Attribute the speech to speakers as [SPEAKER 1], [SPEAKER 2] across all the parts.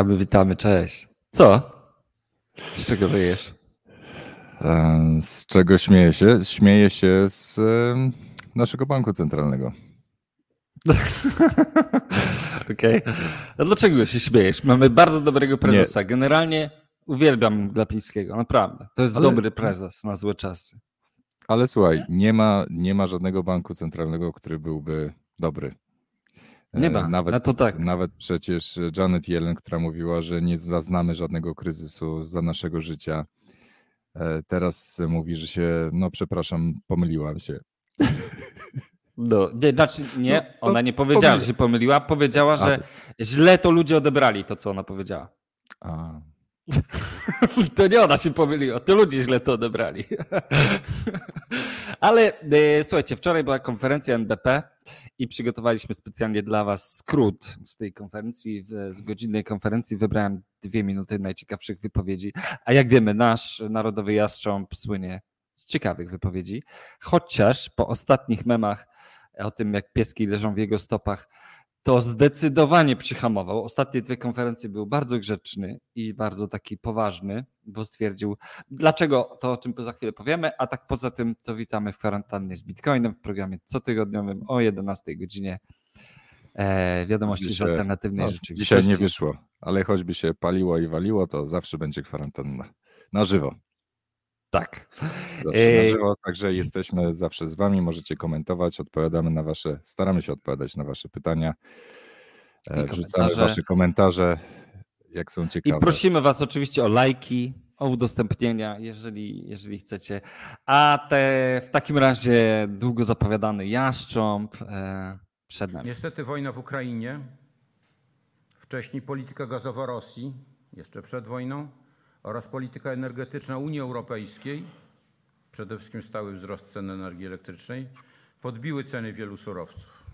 [SPEAKER 1] Witamy, witamy, cześć. Co? Z czego wyjesz?
[SPEAKER 2] E, z czego śmieję się? Śmieję się z naszego banku centralnego.
[SPEAKER 1] Okej. Okay. A dlaczego się śmiejesz? Mamy bardzo dobrego prezesa. Nie. Generalnie uwielbiam Glapińskiego, naprawdę. To jest Ale... dobry prezes na złe czasy.
[SPEAKER 2] Ale słuchaj, nie ma, nie ma żadnego banku centralnego, który byłby dobry.
[SPEAKER 1] Nie e, ma, nawet, to tak.
[SPEAKER 2] Nawet przecież Janet Yellen, która mówiła, że nie zaznamy żadnego kryzysu za naszego życia, e, teraz mówi, że się, no przepraszam, pomyliłam się.
[SPEAKER 1] No, nie, znaczy nie, no, ona nie powiedziała, że się pomyliła, powiedziała, że źle to ludzie odebrali to, co ona powiedziała. A. To nie ona się pomyliła, to ludzie źle to odebrali. Ale e, słuchajcie, wczoraj była konferencja NBP i przygotowaliśmy specjalnie dla Was skrót z tej konferencji. Z godzinnej konferencji wybrałem dwie minuty najciekawszych wypowiedzi. A jak wiemy, nasz narodowy jastrząb słynie z ciekawych wypowiedzi, chociaż po ostatnich memach o tym, jak pieski leżą w jego stopach, to zdecydowanie przyhamował. Ostatnie dwie konferencje był bardzo grzeczny i bardzo taki poważny, bo stwierdził, dlaczego to o czym za chwilę powiemy, a tak poza tym to witamy w kwarantannie z Bitcoinem w programie cotygodniowym o 11 godzinie. E, wiadomości z alternatywnej no, rzeczywistości.
[SPEAKER 2] Dzisiaj nie wyszło, ale choćby się paliło i waliło, to zawsze będzie kwarantanna. Na żywo.
[SPEAKER 1] Tak.
[SPEAKER 2] Zawsze na żywo, także jesteśmy zawsze z Wami. Możecie komentować, odpowiadamy na Wasze, staramy się odpowiadać na Wasze pytania. E, wrzucamy Wasze komentarze, jak są ciekawe.
[SPEAKER 1] I prosimy Was oczywiście o lajki, o udostępnienia, jeżeli, jeżeli chcecie. A te w takim razie długo zapowiadany Jaszcząb e, przed nami.
[SPEAKER 3] Niestety wojna w Ukrainie, wcześniej polityka gazowa Rosji, jeszcze przed wojną, oraz polityka energetyczna Unii Europejskiej, przede wszystkim stały wzrost cen energii elektrycznej, podbiły ceny wielu surowców.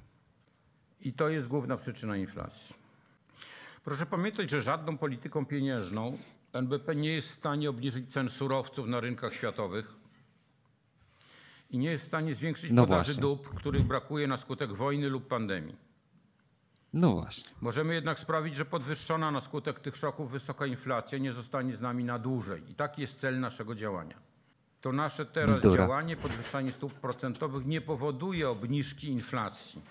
[SPEAKER 3] I to jest główna przyczyna inflacji. Proszę pamiętać, że żadną polityką pieniężną NBP nie jest w stanie obniżyć cen surowców na rynkach światowych i nie jest w stanie zwiększyć no podaży właśnie. dóbr, których brakuje na skutek wojny lub pandemii.
[SPEAKER 1] No właśnie.
[SPEAKER 3] Możemy jednak sprawić, że podwyższona na skutek tych szoków wysoka inflacja nie zostanie z nami na dłużej. I taki jest cel naszego działania. To nasze teraz Bzdura. działanie, podwyższanie stóp procentowych nie powoduje obniżki inflacji.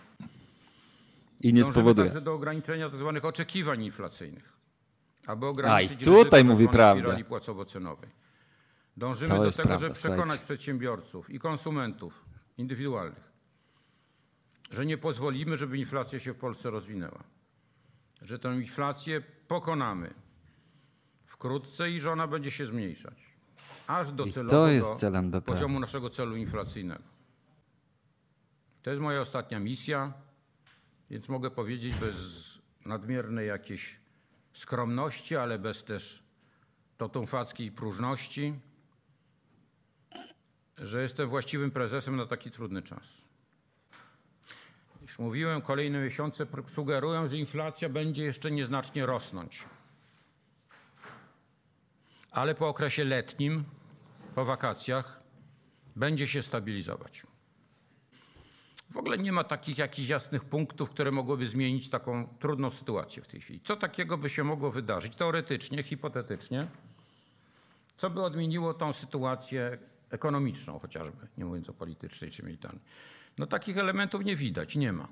[SPEAKER 1] I nie spowoduje.
[SPEAKER 3] także do ograniczenia tzw. Tak oczekiwań inflacyjnych, aby ograniczyć
[SPEAKER 1] A, tutaj mówi spirali
[SPEAKER 3] płacowo-cenowej. Dążymy to do tego, prawda, żeby przekonać słuchajcie. przedsiębiorców i konsumentów indywidualnych, że nie pozwolimy, żeby inflacja się w Polsce rozwinęła. Że tę inflację pokonamy wkrótce i że ona będzie się zmniejszać. Aż do celowego poziomu naszego celu inflacyjnego. To jest moja ostatnia misja, więc mogę powiedzieć bez nadmiernej jakiejś skromności, ale bez też totumfackiej próżności, że jestem właściwym prezesem na taki trudny czas. Już mówiłem, kolejne miesiące sugerują, że inflacja będzie jeszcze nieznacznie rosnąć. Ale po okresie letnim, po wakacjach, będzie się stabilizować. W ogóle nie ma takich jakichś jasnych punktów, które mogłyby zmienić taką trudną sytuację w tej chwili. Co takiego by się mogło wydarzyć teoretycznie, hipotetycznie, co by odmieniło tą sytuację ekonomiczną chociażby, nie mówiąc o politycznej czy militarnej. No takich elementów nie widać, nie ma.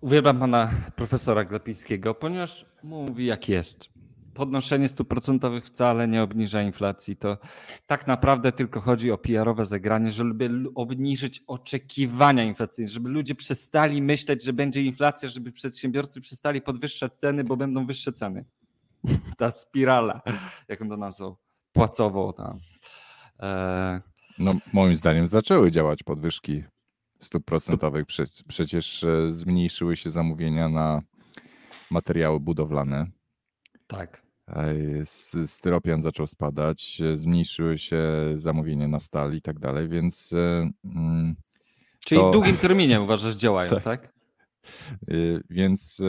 [SPEAKER 1] Uwielbiam pana profesora Glapińskiego, ponieważ mówi jak jest. Podnoszenie stóp procentowych wcale nie obniża inflacji. To tak naprawdę tylko chodzi o PR-owe zagranie, żeby obniżyć oczekiwania inflacyjne, żeby ludzie przestali myśleć, że będzie inflacja, żeby przedsiębiorcy przestali podwyższać ceny, bo będą wyższe ceny. Ta spirala, jak on to nazwał, płacowo tam.
[SPEAKER 2] E, no, moim zdaniem zaczęły działać podwyżki stóp procentowych. Prze przecież e, zmniejszyły się zamówienia na materiały budowlane.
[SPEAKER 1] Tak.
[SPEAKER 2] Styropian zaczął spadać, e, zmniejszyły się zamówienia na stal i tak dalej, więc. E,
[SPEAKER 1] mm, Czyli to... w długim terminie uważasz działają, tak? tak?
[SPEAKER 2] Więc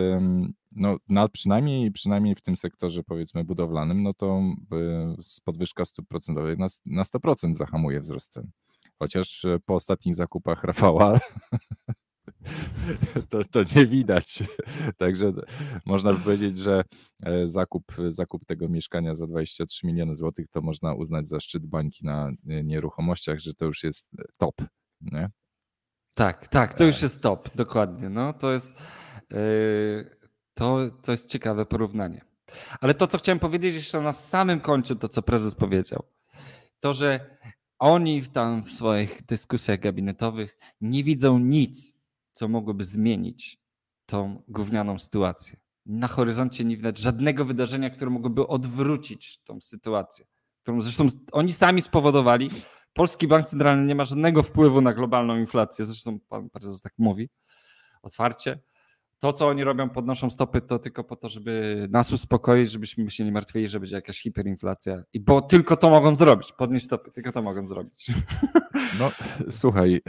[SPEAKER 2] no, na, przynajmniej, przynajmniej w tym sektorze powiedzmy budowlanym, no to podwyżka stóp procentowych na, na 100% zahamuje wzrost cen. Chociaż e, po ostatnich zakupach Rafała to, to nie widać. Także można by powiedzieć, że e, zakup, zakup tego mieszkania za 23 miliony złotych to można uznać za szczyt bańki na nieruchomościach, że to już jest top. Nie?
[SPEAKER 1] Tak, tak, to już jest top, dokładnie. No, to jest, yy, to, to jest ciekawe porównanie. Ale to, co chciałem powiedzieć jeszcze na samym końcu, to co prezes powiedział, to, że oni tam w swoich dyskusjach gabinetowych nie widzą nic, co mogłoby zmienić tą gównianą sytuację. Na horyzoncie nie widać żadnego wydarzenia, które mogłoby odwrócić tą sytuację, którą zresztą oni sami spowodowali. Polski Bank Centralny nie ma żadnego wpływu na globalną inflację, zresztą pan prezes tak mówi otwarcie to, co oni robią, podnoszą stopy, to tylko po to, żeby nas uspokoić, żebyśmy się nie martwili, że będzie jakaś hiperinflacja. I bo tylko to mogą zrobić, podnieść stopy, tylko to mogą zrobić.
[SPEAKER 2] No słuchaj,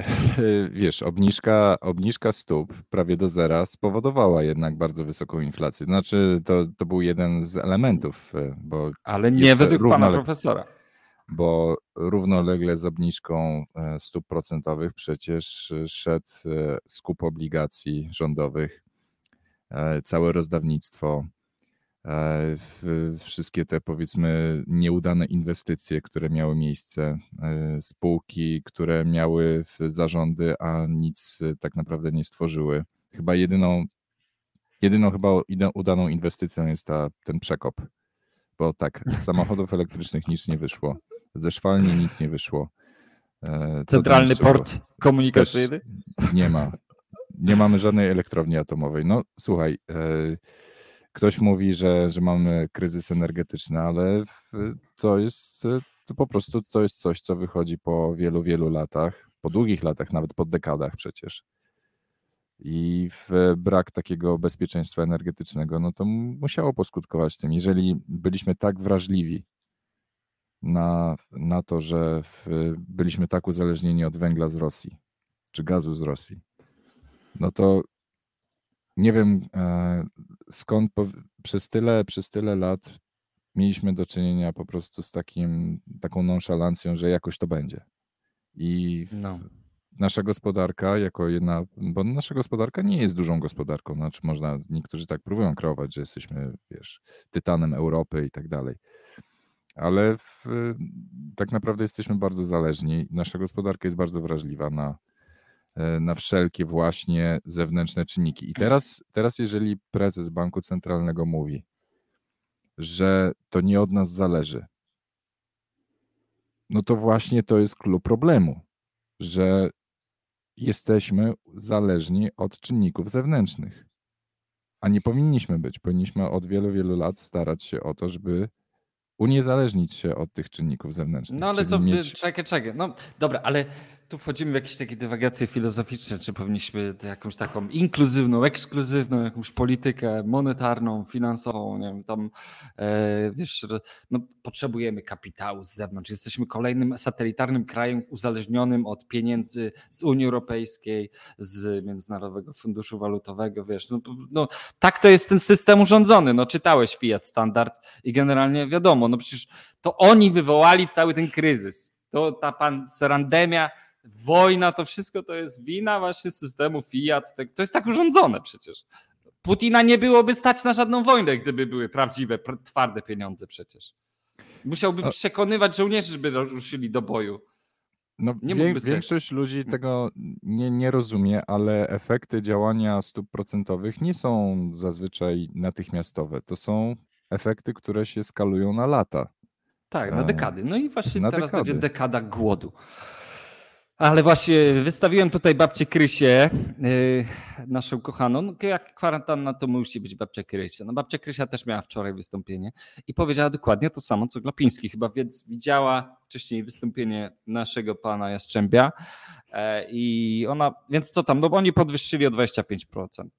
[SPEAKER 2] wiesz, obniżka, obniżka stóp prawie do zera spowodowała jednak bardzo wysoką inflację. Znaczy, to, to był jeden z elementów, bo.
[SPEAKER 1] Ale nie według pana profesora.
[SPEAKER 2] Bo równolegle z obniżką e, stóp procentowych przecież szedł e, skup obligacji rządowych E, całe rozdawnictwo, e, wszystkie te powiedzmy nieudane inwestycje, które miały miejsce, e, spółki, które miały zarządy, a nic tak naprawdę nie stworzyły. Chyba jedyną, jedyną chyba udaną inwestycją jest ta, ten przekop, bo tak, z samochodów elektrycznych nic nie wyszło, ze szwalni nic nie wyszło.
[SPEAKER 1] Centralny port komunikacyjny?
[SPEAKER 2] nie ma nie mamy żadnej elektrowni atomowej. No słuchaj, e, ktoś mówi, że, że mamy kryzys energetyczny, ale to jest to po prostu to jest coś, co wychodzi po wielu, wielu latach, po długich latach, nawet po dekadach przecież. I w brak takiego bezpieczeństwa energetycznego, no to musiało poskutkować tym. Jeżeli byliśmy tak wrażliwi na, na to, że w, byliśmy tak uzależnieni od węgla z Rosji, czy gazu z Rosji, no to nie wiem e, skąd przez tyle, przez tyle lat mieliśmy do czynienia po prostu z takim, taką nonszalancją, że jakoś to będzie. I no. nasza gospodarka jako jedna, bo nasza gospodarka nie jest dużą gospodarką, znaczy można, niektórzy tak próbują kreować, że jesteśmy, wiesz, tytanem Europy i tak dalej. Ale w, tak naprawdę jesteśmy bardzo zależni. Nasza gospodarka jest bardzo wrażliwa na, E, na wszelkie właśnie zewnętrzne czynniki. I teraz, teraz jeżeli prezes Banku Centralnego mówi, że to nie od nas zależy, no to właśnie to jest klucz problemu, że jesteśmy zależni od czynników zewnętrznych, a nie powinniśmy być. Powinniśmy od wielu, wielu lat starać się o to, żeby uniezależnić się od tych czynników zewnętrznych.
[SPEAKER 1] No ale to mieć... czekaj, czekaj. No dobra, ale tu wchodzimy w jakieś takie dywagacje filozoficzne, czy powinniśmy jakąś taką inkluzywną, ekskluzywną jakąś politykę monetarną, finansową, nie wiem, tam e, wiesz, no, potrzebujemy kapitału z zewnątrz. Jesteśmy kolejnym satelitarnym krajem uzależnionym od pieniędzy z Unii Europejskiej, z Międzynarodowego Funduszu Walutowego, wiesz, no, no tak to jest ten system urządzony. No czytałeś Fiat Standard i generalnie wiadomo, no przecież to oni wywołali cały ten kryzys. To ta pan serandemia wojna, to wszystko to jest wina właśnie systemu Fiat. To jest tak urządzone przecież. Putina nie byłoby stać na żadną wojnę, gdyby były prawdziwe, twarde pieniądze przecież. Musiałby przekonywać żołnierzy, żeby ruszyli do boju.
[SPEAKER 2] No, nie wie, większość ludzi tego nie, nie rozumie, ale efekty działania stóp procentowych nie są zazwyczaj natychmiastowe. To są efekty, które się skalują na lata.
[SPEAKER 1] Tak, na dekady. No i właśnie na teraz dekady. będzie dekada głodu. Ale właśnie wystawiłem tutaj babcię Krysię, yy, naszą kochaną. No, jak kwarantanna, to musi być babcia Krysia. No babcia Krysia też miała wczoraj wystąpienie i powiedziała dokładnie to samo, co Glapiński chyba, więc widziała wcześniej wystąpienie naszego pana Jastrzębia e, i ona, więc co tam, no bo oni podwyższyli o 25%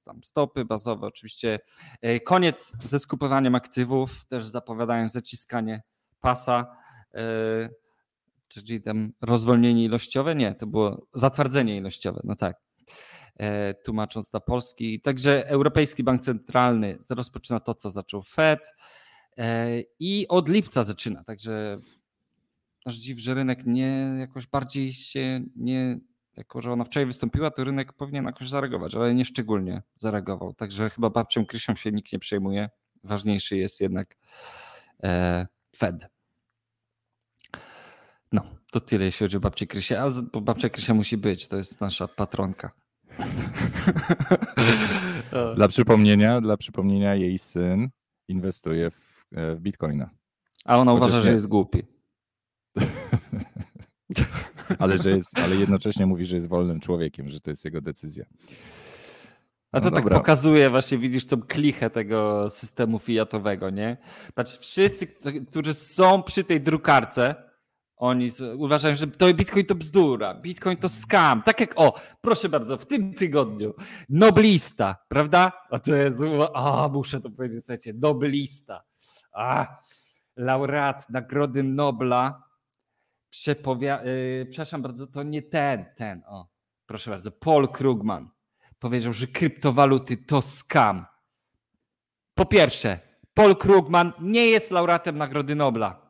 [SPEAKER 1] tam stopy bazowe oczywiście. E, koniec ze skupowaniem aktywów, też zapowiadają zaciskanie pasa. E, czyli tam rozwolnienie ilościowe? Nie, to było zatwardzenie ilościowe, no tak. E, tłumacząc na polski. Także Europejski Bank Centralny rozpoczyna to, co zaczął Fed e, i od lipca zaczyna. Także aż dziw, że rynek nie jakoś bardziej się nie jako że ona wczoraj wystąpiła, to rynek powinien jakoś zareagować, ale nie szczególnie zareagował. Także chyba babcią Krysią się nikt nie przejmuje. Ważniejszy jest jednak e, Fed. No, to tyle jeśli chodzi o babcię Krysię, ale babcia Krysia musi być, to jest nasza patronka.
[SPEAKER 2] Dla przypomnienia, dla przypomnienia jej syn inwestuje w, e, w bitcoina.
[SPEAKER 1] A ona Chociaż uważa, nie... że jest głupi.
[SPEAKER 2] ale, że jest, ale jednocześnie mówi, że jest wolnym człowiekiem, że to jest jego decyzja.
[SPEAKER 1] A to no tak dobra. pokazuje właśnie, widzisz tą klichę tego systemu fiatowego, nie? Patrz, wszyscy, którzy są przy tej drukarce, oni uważają, że to Bitcoin to bzdura, Bitcoin to scam. Tak jak, o, proszę bardzo, w tym tygodniu noblista, prawda? A to jest, a muszę to powiedzieć, słuchajcie, noblista. A, laureat Nagrody Nobla przepowia... Yy, przepraszam bardzo, to nie ten, ten, o, proszę bardzo, Paul Krugman powiedział, że kryptowaluty to scam. Po pierwsze, Paul Krugman nie jest laureatem Nagrody Nobla.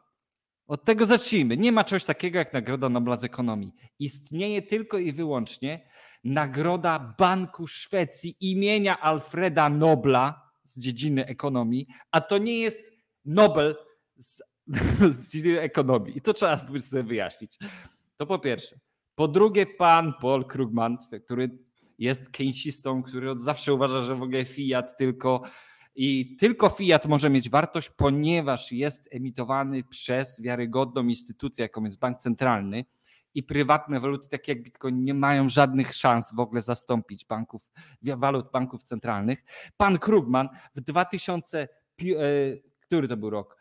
[SPEAKER 1] Od tego zacznijmy. Nie ma czegoś takiego jak Nagroda Nobla z ekonomii. Istnieje tylko i wyłącznie Nagroda Banku Szwecji imienia Alfreda Nobla z dziedziny ekonomii, a to nie jest Nobel z, z dziedziny ekonomii. I to trzeba sobie wyjaśnić. To po pierwsze. Po drugie, pan Paul Krugman, który jest keynesistą, który od zawsze uważa, że w ogóle fiat tylko i tylko fiat może mieć wartość, ponieważ jest emitowany przez wiarygodną instytucję, jaką jest bank centralny i prywatne waluty, takie jak Bitcoin, nie mają żadnych szans w ogóle zastąpić banków, walut banków centralnych. Pan Krugman w 2000, e, który to był rok?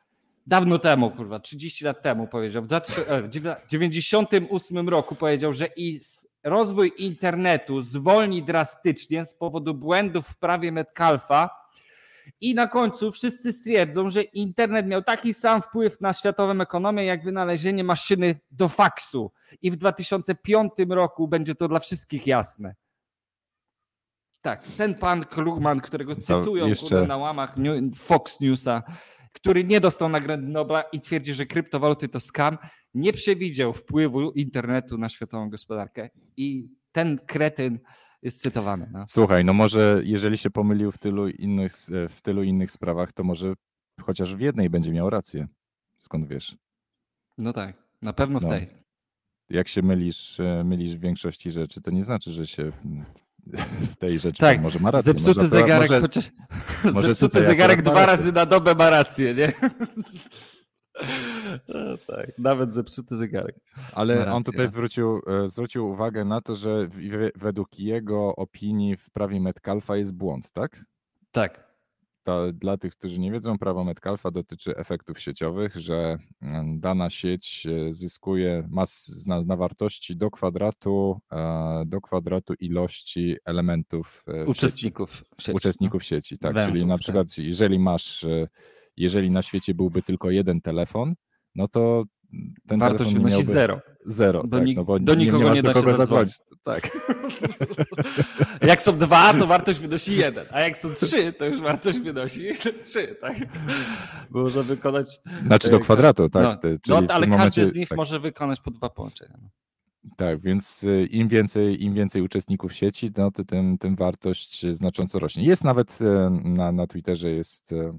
[SPEAKER 1] Dawno temu, kurwa, 30 lat temu powiedział, w 1998 roku powiedział, że rozwój internetu zwolni drastycznie z powodu błędów w prawie Metcalfa i na końcu wszyscy stwierdzą, że internet miał taki sam wpływ na światową ekonomię, jak wynalezienie maszyny do faksu. I w 2005 roku będzie to dla wszystkich jasne. Tak, ten pan Krugman, którego cytują jeszcze... na łamach Fox Newsa, który nie dostał Nagrody Nobla i twierdzi, że kryptowaluty to skam, nie przewidział wpływu internetu na światową gospodarkę i ten kretyn jest cytowany. No.
[SPEAKER 2] Słuchaj, no może jeżeli się pomylił w tylu innych, w tylu innych sprawach, to może chociaż w jednej będzie miał rację. Skąd wiesz?
[SPEAKER 1] No tak, na pewno w no. tej.
[SPEAKER 2] Jak się mylisz, e, mylisz w większości rzeczy, to nie znaczy, że się w tej rzeczy tak, może ma rację.
[SPEAKER 1] Zepsuty może, zegarek, może, chociaż, może zegarek dwa razy na dobę ma rację, nie? No tak, nawet zepsuty zegarek.
[SPEAKER 2] Ale on tutaj zwrócił, e, zwrócił uwagę na to, że według jego opinii w prawie Metcalfa jest błąd, tak?
[SPEAKER 1] Tak.
[SPEAKER 2] To dla tych, którzy nie wiedzą, prawo Metcalfa dotyczy efektów sieciowych, że mm, dana sieć e, zyskuje mas na, na wartości do kwadratu, e, do kwadratu ilości elementów
[SPEAKER 1] uczestników
[SPEAKER 2] sieci. sieci. Uczestników sieci, tak. Węzłów, Czyli na tak. przykład, tak. jeżeli masz jeżeli na świecie byłby tylko jeden telefon, no to ten
[SPEAKER 1] Wartość
[SPEAKER 2] wynosi
[SPEAKER 1] miałby zero.
[SPEAKER 2] Zero, do, tak, no bo do nikogo nie, nie, nie do kogo zadzwonić. Tak.
[SPEAKER 1] jak są dwa, to wartość wynosi jeden, a jak są trzy, to już wartość wynosi trzy, tak? Można wykonać...
[SPEAKER 2] Znaczy do kwadratu, tak? No,
[SPEAKER 1] Czyli no ale każdy momencie, z nich tak. może wykonać po dwa połączenia. No.
[SPEAKER 2] Tak, więc y, im więcej, im więcej uczestników sieci, no to tym, tym wartość znacząco rośnie. Jest nawet y, na, na Twitterze jest E,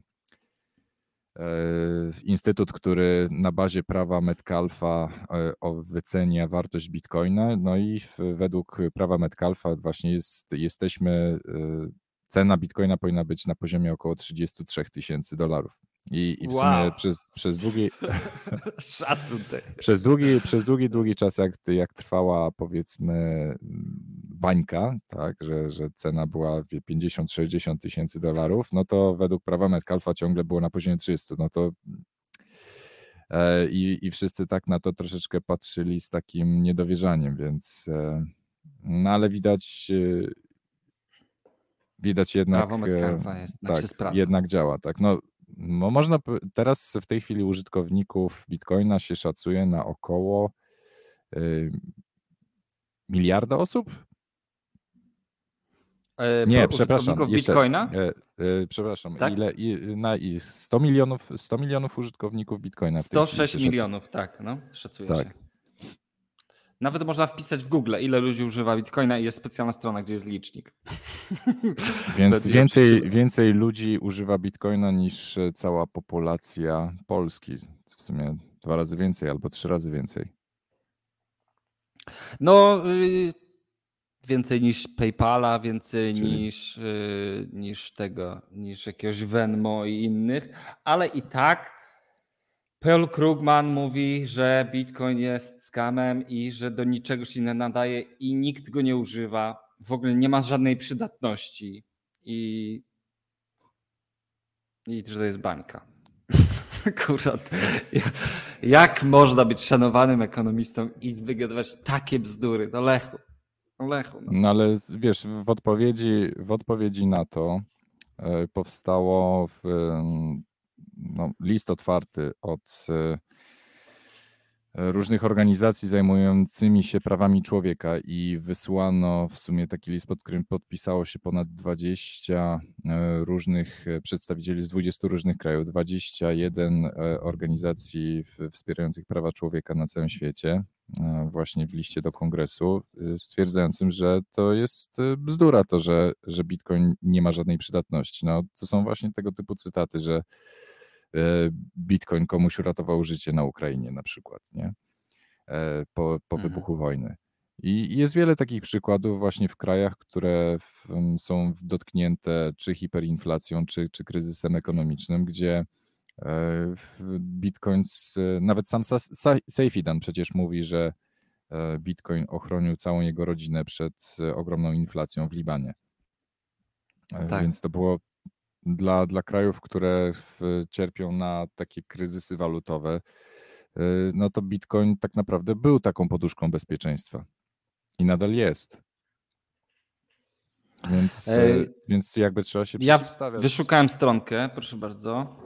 [SPEAKER 2] instytut, który na bazie prawa Metcalfa e, wycenia wartość bitcoina. No i według prawa Metcalfa właśnie jest, jesteśmy, e, cena bitcoina powinna być na poziomie około 33 tysięcy dolarów. I, i w wow. sumie przez, przez długi.
[SPEAKER 1] Szacun
[SPEAKER 2] przez długi, przez długi, długi czas, jak, jak trwała powiedzmy bańka, tak, że, że cena była 50-60 tysięcy dolarów, no to według prawa Metcalfa ciągle było na poziomie 300. No to e, i, i wszyscy tak na to troszeczkę patrzyli z takim niedowierzaniem, więc e, no ale widać e, widać jednak
[SPEAKER 1] prawo Metcalfa jest,
[SPEAKER 2] tak, jednak działa, tak. No można teraz w tej chwili użytkowników Bitcoina się szacuje na około y, miliarda osób.
[SPEAKER 1] E, nie, przepraszam. Jeszcze, Bitcoina?
[SPEAKER 2] E, e, przepraszam, tak? ile, i, na, i 100 milionów 100 milionów użytkowników Bitcoina.
[SPEAKER 1] 106 milionów, tak, no, szacuje tak. się. Nawet można wpisać w Google, ile ludzi używa Bitcoina i jest specjalna strona, gdzie jest licznik.
[SPEAKER 2] Więc więcej, więcej ludzi używa Bitcoina niż cała populacja Polski. W sumie dwa razy więcej albo trzy razy więcej.
[SPEAKER 1] No, y, więcej niż PayPala, więcej Czyli... niż, y, niż tego, niż jakiegoś Venmo i innych, ale i tak Paul Krugman mówi, że Bitcoin jest skamem i że do niczego się nie nadaje i nikt go nie używa. W ogóle nie ma żadnej przydatności i, i że to jest bańka. Akurat. Jak można być szanowanym ekonomistą i wygadywać takie bzdury? No Lechu. No Lechu.
[SPEAKER 2] No. no ale wiesz, w odpowiedzi, w odpowiedzi na to e, powstało w, no, list otwarty od e, różnych organizacji zajmującymi się prawami człowieka i wysłano w sumie taki list, pod którym podpisało się ponad 20 e, różnych przedstawicieli z 20 różnych krajów, 21 organizacji wspierających prawa człowieka na całym świecie, właśnie w liście do kongresu, stwierdzającym, że to jest bzdura to, że, że Bitcoin nie ma żadnej przydatności. No, to są właśnie tego typu cytaty, że E, Bitcoin komuś uratował życie na Ukrainie na przykład, nie? E, po, po mhm. wybuchu wojny. I jest wiele takich przykładów właśnie w krajach, które są dotknięte czy hiperinflacją, czy, czy kryzysem ekonomicznym, gdzie e, Bitcoin, nawet sam Safedan przecież mówi, że Bitcoin ochronił całą jego rodzinę przed ogromną inflacją w Libanie. Tak. Więc to było dla, dla krajów, które cierpią na takie kryzysy walutowe, y, no to Bitcoin tak naprawdę był taką poduszką bezpieczeństwa i nadal jest. Więc, Ej, więc jakby trzeba się
[SPEAKER 1] ja przeciwstawiać. Wyszukałem stronkę, proszę bardzo.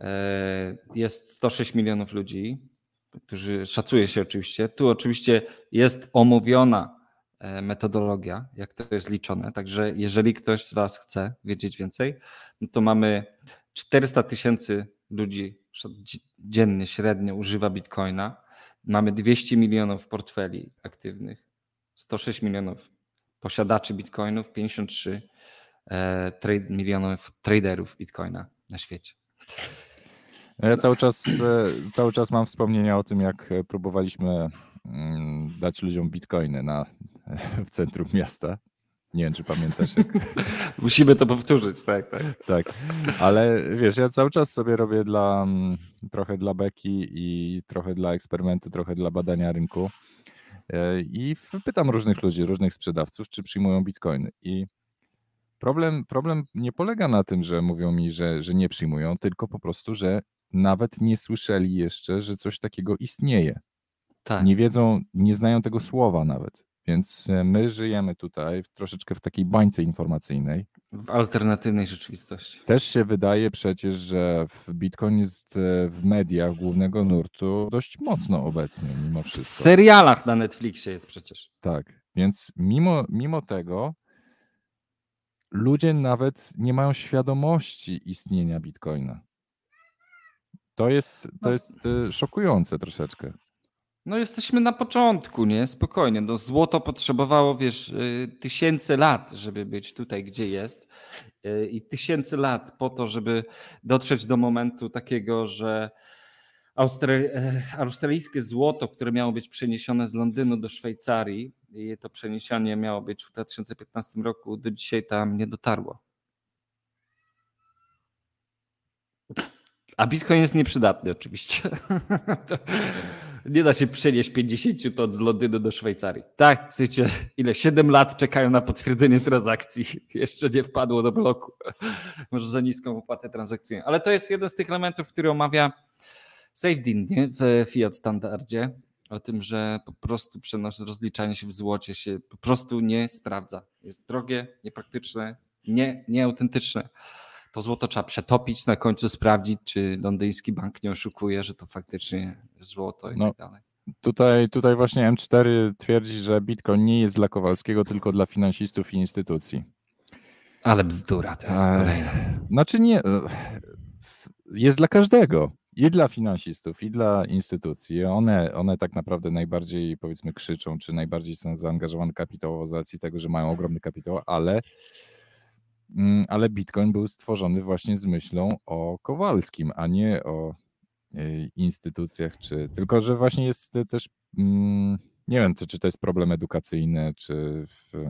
[SPEAKER 1] E, jest 106 milionów ludzi, którzy szacuje się oczywiście. Tu oczywiście jest omówiona metodologia, jak to jest liczone. Także jeżeli ktoś z Was chce wiedzieć więcej, no to mamy 400 tysięcy ludzi dziennie średnio używa bitcoina. Mamy 200 milionów portfeli aktywnych, 106 milionów posiadaczy bitcoinów, 53 e, trade, milionów traderów bitcoina na świecie.
[SPEAKER 2] Ja cały czas, e, cały czas mam wspomnienia o tym, jak próbowaliśmy mm, dać ludziom bitcoiny na w centrum miasta. Nie wiem, czy pamiętasz. Jak...
[SPEAKER 1] Musimy to powtórzyć, tak, tak.
[SPEAKER 2] Tak, ale wiesz, ja cały czas sobie robię dla, mm, trochę dla beki i trochę dla eksperymentu, trochę dla badania rynku e, i pytam różnych ludzi, różnych sprzedawców, czy przyjmują bitcoiny i problem, problem nie polega na tym, że mówią mi, że, że nie przyjmują, tylko po prostu, że nawet nie słyszeli jeszcze, że coś takiego istnieje. Tak. Nie wiedzą, nie znają tego słowa nawet. Więc e, my żyjemy tutaj troszeczkę w takiej bańce informacyjnej.
[SPEAKER 1] W alternatywnej rzeczywistości.
[SPEAKER 2] Też się wydaje przecież, że Bitcoin jest e, w mediach głównego nurtu dość mocno obecny mimo wszystko. W
[SPEAKER 1] serialach na Netflixie jest przecież.
[SPEAKER 2] Tak, więc mimo, mimo tego ludzie nawet nie mają świadomości istnienia Bitcoina. To jest, to no. jest e, szokujące troszeczkę.
[SPEAKER 1] No jesteśmy na początku, nie? Spokojnie. No złoto potrzebowało, wiesz, y, tysięcy lat, żeby być tutaj, gdzie jest. Y, I tysięcy lat po to, żeby dotrzeć do momentu takiego, że. E, australijskie złoto, które miało być przeniesione z Londynu do Szwajcarii, i to przeniesienie miało być w 2015 roku, do dzisiaj tam nie dotarło. A Bitcoin jest nieprzydatny oczywiście. nie da się przenieść 50 ton z Londynu do Szwajcarii. Tak, chcecie, ile? 7 lat czekają na potwierdzenie transakcji. Jeszcze nie wpadło do bloku. Może za niską opłatę transakcyjną. Ale to jest jeden z tych elementów, który omawia SafeDin nie? w Fiat standardzie. O tym, że po prostu rozliczanie się w złocie się po prostu nie sprawdza. Jest drogie, niepraktyczne, nie, nieautentyczne to złoto trzeba przetopić, na końcu sprawdzić, czy londyński bank nie oszukuje, że to faktycznie złoto i no, tak dalej.
[SPEAKER 2] Tutaj, tutaj właśnie M4 twierdzi, że Bitcoin nie jest dla Kowalskiego, tylko dla finansistów i instytucji.
[SPEAKER 1] Ale bzdura to jest kolejna.
[SPEAKER 2] Znaczy nie, jest dla każdego. i dla finansistów, i dla instytucji. One, one tak naprawdę najbardziej powiedzmy krzyczą, czy najbardziej są zaangażowane kapitałowo z racji tego, że mają ogromny kapitał, ale, ale Bitcoin był stworzony właśnie z myślą o Kowalskim, a nie o y, instytucjach, czy tylko, że właśnie jest też, mm, nie wiem, czy, czy to jest problem edukacyjny, czy w,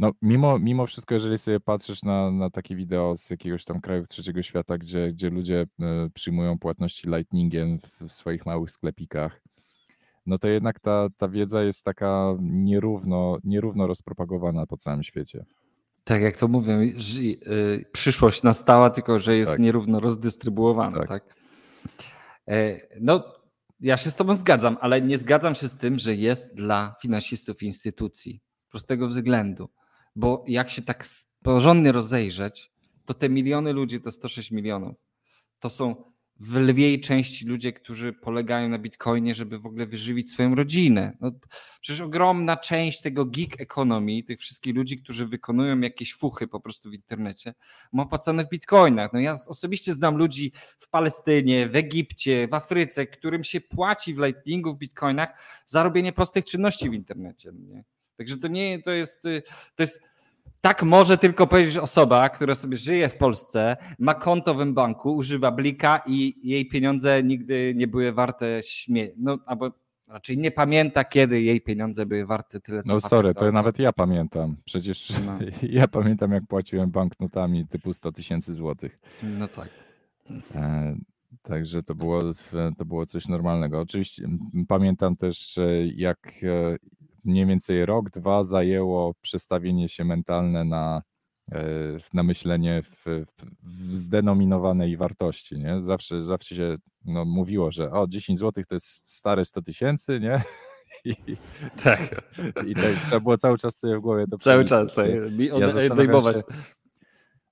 [SPEAKER 2] no, mimo, mimo wszystko, jeżeli sobie patrzysz na, na takie wideo z jakiegoś tam kraju trzeciego świata, gdzie, gdzie ludzie e, przyjmują płatności lightningiem w swoich małych sklepikach, no to jednak ta, ta wiedza jest taka nierówno, nierówno rozpropagowana po całym świecie.
[SPEAKER 1] Tak jak to mówią, y, przyszłość nastała, tylko że jest tak. nierówno rozdystrybuowana. Tak. tak? E, no, ja się z Tobą zgadzam, ale nie zgadzam się z tym, że jest dla finansistów i instytucji. Z prostego względu bo jak się tak porządnie rozejrzeć, to te miliony ludzi, to 106 milionów, to są w lwiej części ludzie, którzy polegają na bitcoinie, żeby w ogóle wyżywić swoją rodzinę. No, przecież ogromna część tego gig economy, tych wszystkich ludzi, którzy wykonują jakieś fuchy po prostu w internecie, ma opłacone w bitcoinach. No ja osobiście znam ludzi w Palestynie, w Egipcie, w Afryce, którym się płaci w Lightningu, w bitcoinach za robienie prostych czynności w internecie. No nie? Także to nie, to jest, y, to jest, tak może tylko powiedzieć osoba, która sobie żyje w Polsce, ma konto w banku, używa blika i jej pieniądze nigdy nie były warte śmie... No, albo raczej nie pamięta, kiedy jej pieniądze były warte tyle, co
[SPEAKER 2] No sorry, to nawet ja pamiętam. Przecież no. ja pamiętam, jak płaciłem banknotami typu 100 tysięcy złotych.
[SPEAKER 1] No tak.
[SPEAKER 2] E, także to było, to było coś normalnego. Oczywiście pamiętam też, jak e, mniej więcej rok, dwa zajęło przestawienie się mentalne na, e, na myślenie w, w zdenominowanej wartości. Nie? Zawsze, zawsze się no, mówiło, że o 10 zł to jest stare 100 tysięcy, nie?
[SPEAKER 1] I, tak.
[SPEAKER 2] I tak, trzeba było cały czas sobie w głowie to
[SPEAKER 1] Cały czas, tak. Ja odejmować. Się,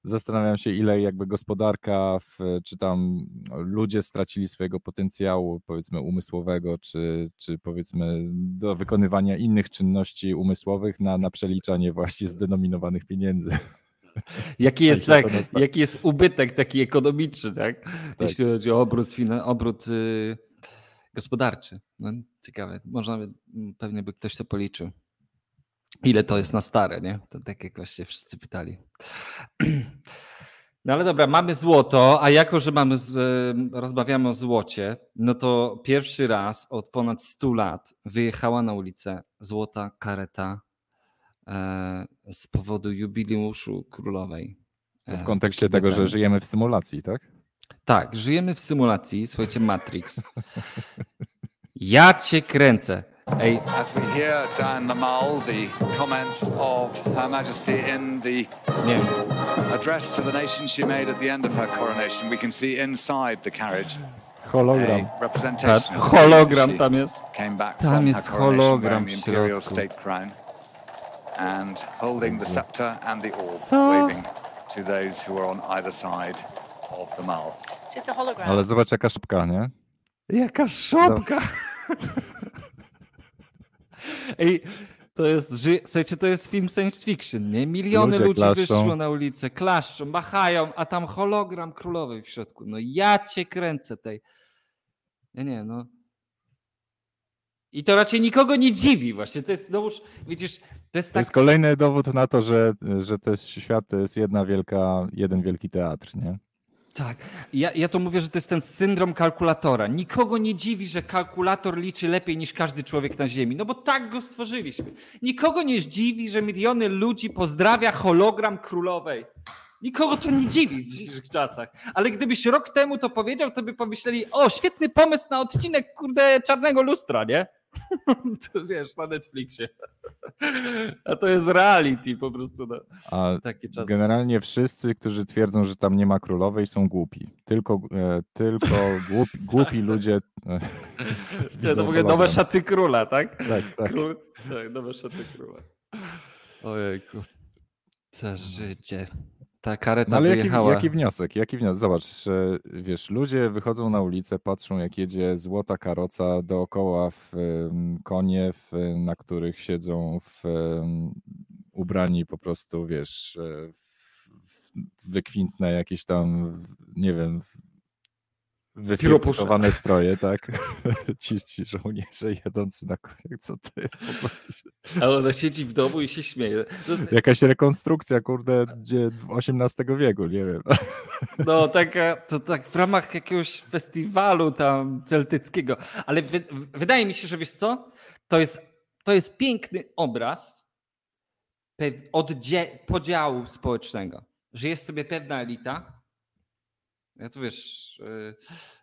[SPEAKER 2] Zastanawiam się, ile jakby gospodarka, w, czy tam ludzie stracili swojego potencjału, powiedzmy, umysłowego, czy, czy powiedzmy do wykonywania innych czynności umysłowych na, na przeliczanie właśnie zdenominowanych pieniędzy.
[SPEAKER 1] Jaki jest, tak, jaki jest ubytek taki ekonomiczny, tak? tak. Jeśli chodzi o obrót, obrót yy, gospodarczy. No, ciekawe, można by, pewnie by ktoś to policzył. Ile to jest na stare, nie? To tak jak właśnie wszyscy pytali. No ale dobra, mamy złoto, a jako, że mamy z, rozmawiamy o złocie, no to pierwszy raz od ponad 100 lat wyjechała na ulicę złota kareta e, z powodu jubileuszu królowej.
[SPEAKER 2] W kontekście e, tego, że żyjemy w symulacji, tak?
[SPEAKER 1] Tak, żyjemy w symulacji, słuchajcie, Matrix. Ja cię kręcę.
[SPEAKER 4] As we hear down the Mall the comments of Her Majesty in the yeah. address to the nation she made at the end of her coronation, we can see inside the carriage.
[SPEAKER 2] Hologram.
[SPEAKER 4] representation
[SPEAKER 1] of hologram tam jest.
[SPEAKER 4] Came back
[SPEAKER 1] tam
[SPEAKER 4] from
[SPEAKER 1] jest
[SPEAKER 4] her hologram
[SPEAKER 1] w
[SPEAKER 4] the imperial state crown and holding the scepter and the orb, waving to those who are on either side of the Mall.
[SPEAKER 5] So it's a hologram.
[SPEAKER 2] Ale zobacz jaka szopka, nie?
[SPEAKER 1] Jaka szopka! Ej, to jest, słuchajcie, to jest film science fiction, nie? Miliony Ludzie ludzi klaszczą. wyszło na ulicę, klaszczą, machają, a tam hologram królowej w środku. No ja cię kręcę tej. Ja nie, no. I to raczej nikogo nie dziwi właśnie. To jest znowuż, widzisz, to jest
[SPEAKER 2] To
[SPEAKER 1] tak...
[SPEAKER 2] jest kolejny dowód na to, że, że ten świat to jest jedna wielka, jeden wielki teatr, nie?
[SPEAKER 1] Tak. Ja, ja to mówię, że to jest ten syndrom kalkulatora. Nikogo nie dziwi, że kalkulator liczy lepiej niż każdy człowiek na Ziemi, no bo tak go stworzyliśmy. Nikogo nie dziwi, że miliony ludzi pozdrawia hologram królowej. Nikogo to nie dziwi w dzisiejszych czasach. Ale gdybyś rok temu to powiedział, to by pomyśleli, o, świetny pomysł na odcinek, kurde, czarnego lustra, nie? to wiesz, na Netflixie. A to jest reality po prostu. No. A Takie czasy.
[SPEAKER 2] Generalnie wszyscy, którzy twierdzą, że tam nie ma królowej, są głupi. Tylko, e, tylko głupi, głupi ludzie. E,
[SPEAKER 1] to, to mówię nowe szaty króla, tak?
[SPEAKER 2] Tak, tak. Król,
[SPEAKER 1] tak, nowe szaty króla. Ojejku. To życie. Ta kareta no ale
[SPEAKER 2] wyjechała. Jaki, jaki wniosek? Jaki wniosek? Zobacz, że wiesz, ludzie wychodzą na ulicę, patrzą jak jedzie złota karoca dookoła w um, konie, w, na których siedzą w, um, ubrani po prostu, wiesz, w, w wykwintne jakieś tam, nie wiem, wyfircowane stroje, tak? ci, ci żołnierze jadący na koniec, co to jest w ogóle?
[SPEAKER 1] A ona siedzi w domu i się śmieje.
[SPEAKER 2] No, Jakaś rekonstrukcja, kurde, gdzie XVIII wieku, nie wiem.
[SPEAKER 1] No, taka, to tak w ramach jakiegoś festiwalu tam celtyckiego. Ale wy, wydaje mi się, że wiesz co? To jest, to jest piękny obraz oddzie- podziału społecznego. Że jest sobie pewna elita, ja tu wiesz, yy,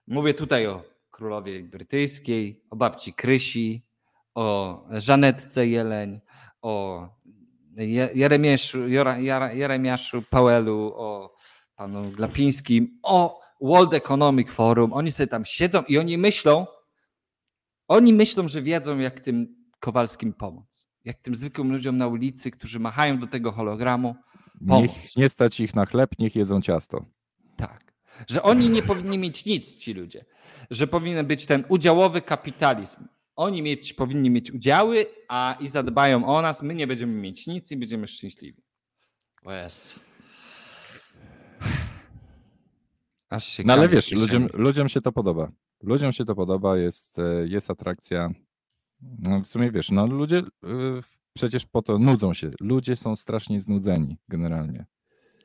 [SPEAKER 1] mówię tutaj o królowie brytyjskiej, o babci Krysi, o Żanetce Jeleń, o Jeremiaszu, Jeremiaszu Pałelu, o panu Glapińskim, o World Economic Forum. Oni sobie tam siedzą i oni myślą, oni myślą, że wiedzą, jak tym Kowalskim pomóc. Jak tym zwykłym ludziom na ulicy, którzy machają do tego hologramu. Pomóc.
[SPEAKER 2] Niech nie stać ich na chleb, niech jedzą ciasto.
[SPEAKER 1] Tak. Że oni nie powinni mieć nic, ci ludzie. Że powinien być ten udziałowy kapitalizm. Oni mieć, powinni mieć udziały, a i zadbają o nas. My nie będziemy mieć nic i będziemy szczęśliwi. O yes.
[SPEAKER 2] Aż się no ale wiesz, ludziom, ludziom się to podoba. Ludziom się to podoba, jest, e, jest atrakcja. No w sumie wiesz, no ludzie yy, przecież po to nudzą się. Ludzie są strasznie znudzeni generalnie.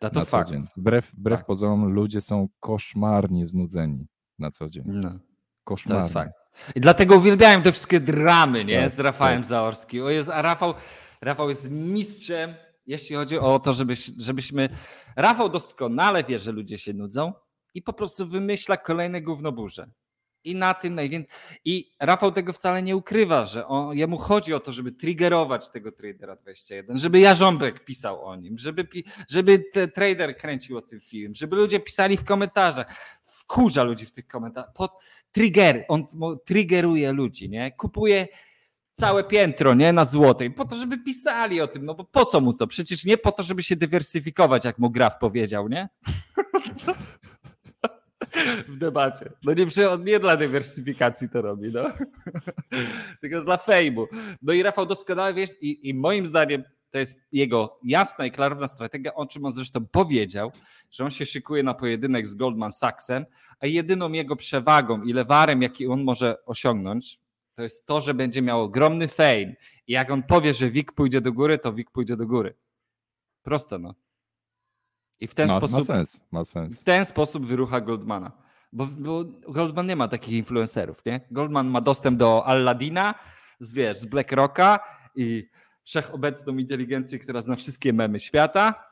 [SPEAKER 1] A to
[SPEAKER 2] na
[SPEAKER 1] fakt.
[SPEAKER 2] co dzień. Wbrew, wbrew tak. pozorom ludzie są koszmarnie znudzeni na co dzień. No. Koszmarnie. To jest fakt.
[SPEAKER 1] I dlatego uwielbiałem te wszystkie dramy, nie? Tak, z Rafałem tak. Zaorskim. O jest, a Rafał, Rafał jest mistrzem, jeśli chodzi o to, żebyś, żebyśmy. Rafał doskonale wie, że ludzie się nudzą i po prostu wymyśla kolejne gównoburze. I na tym najwięcej. I Rafał tego wcale nie ukrywa, że on, jemu chodzi o to, żeby triggerować tego tradera 21, żeby Jarząbek pisał o nim, żeby, żeby trader kręcił o tym film, żeby ludzie pisali w komentarzach. Wkurza ludzi w tych komentarzach. Pod trigger, on triggeruje ludzi, nie? Kupuje całe piętro, nie? Na złotej, po to, żeby pisali o tym. No bo po co mu to? Przecież nie po to, żeby się dywersyfikować, jak mu Graf powiedział, nie? w debacie. No nie, nie dla dywersyfikacji to robi, no. tylko dla fejmu. No i Rafał doskonale wiesz, i, i moim zdaniem to jest jego jasna i klarowna strategia, o czym on zresztą powiedział, że on się szykuje na pojedynek z Goldman Sachsem, a jedyną jego przewagą i lewarem, jaki on może osiągnąć, to jest to, że będzie miał ogromny fame. I jak on powie, że WIG pójdzie do góry, to WIG pójdzie do góry. Proste, no.
[SPEAKER 2] I w ten ma, sposób. Ma sens, ma sens.
[SPEAKER 1] W ten sposób wyrucha Goldmana. Bo, bo, Goldman nie ma takich influencerów, nie? Goldman ma dostęp do Alladina, z, wiesz, z BlackRocka i wszechobecną inteligencję, która zna wszystkie memy świata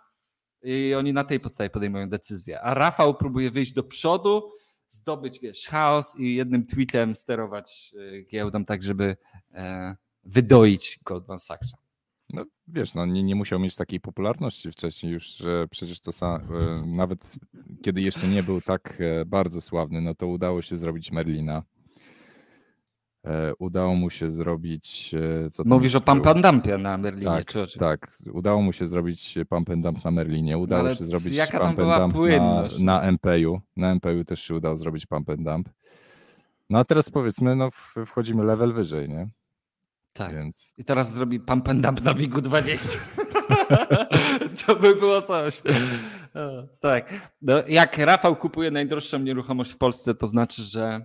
[SPEAKER 1] i oni na tej podstawie podejmują decyzje. A Rafał próbuje wyjść do przodu, zdobyć, wiesz, chaos i jednym tweetem sterować e, giełdą tak, żeby e, wydoić Goldman Sachsa.
[SPEAKER 2] No wiesz, no nie, nie musiał mieć takiej popularności wcześniej już, że przecież to sam, e, nawet kiedy jeszcze nie był tak e, bardzo sławny, no to udało się zrobić Merlina. E, udało mu się zrobić. Co
[SPEAKER 1] Mówisz o Pump and Dumpie na Merlinie,
[SPEAKER 2] tak,
[SPEAKER 1] czy
[SPEAKER 2] Tak, udało mu się zrobić Pump and Dump na Merlinie, udało no, się zrobić Pump and Dump na, na MPU. Na MPU też się udało zrobić Pump and Dump. No a teraz powiedzmy, no wchodzimy level wyżej, nie?
[SPEAKER 1] Tak. Więc... I teraz zrobi pump and dump na WIG-u 20. to by było coś. tak. No, jak Rafał kupuje najdroższą nieruchomość w Polsce, to znaczy, że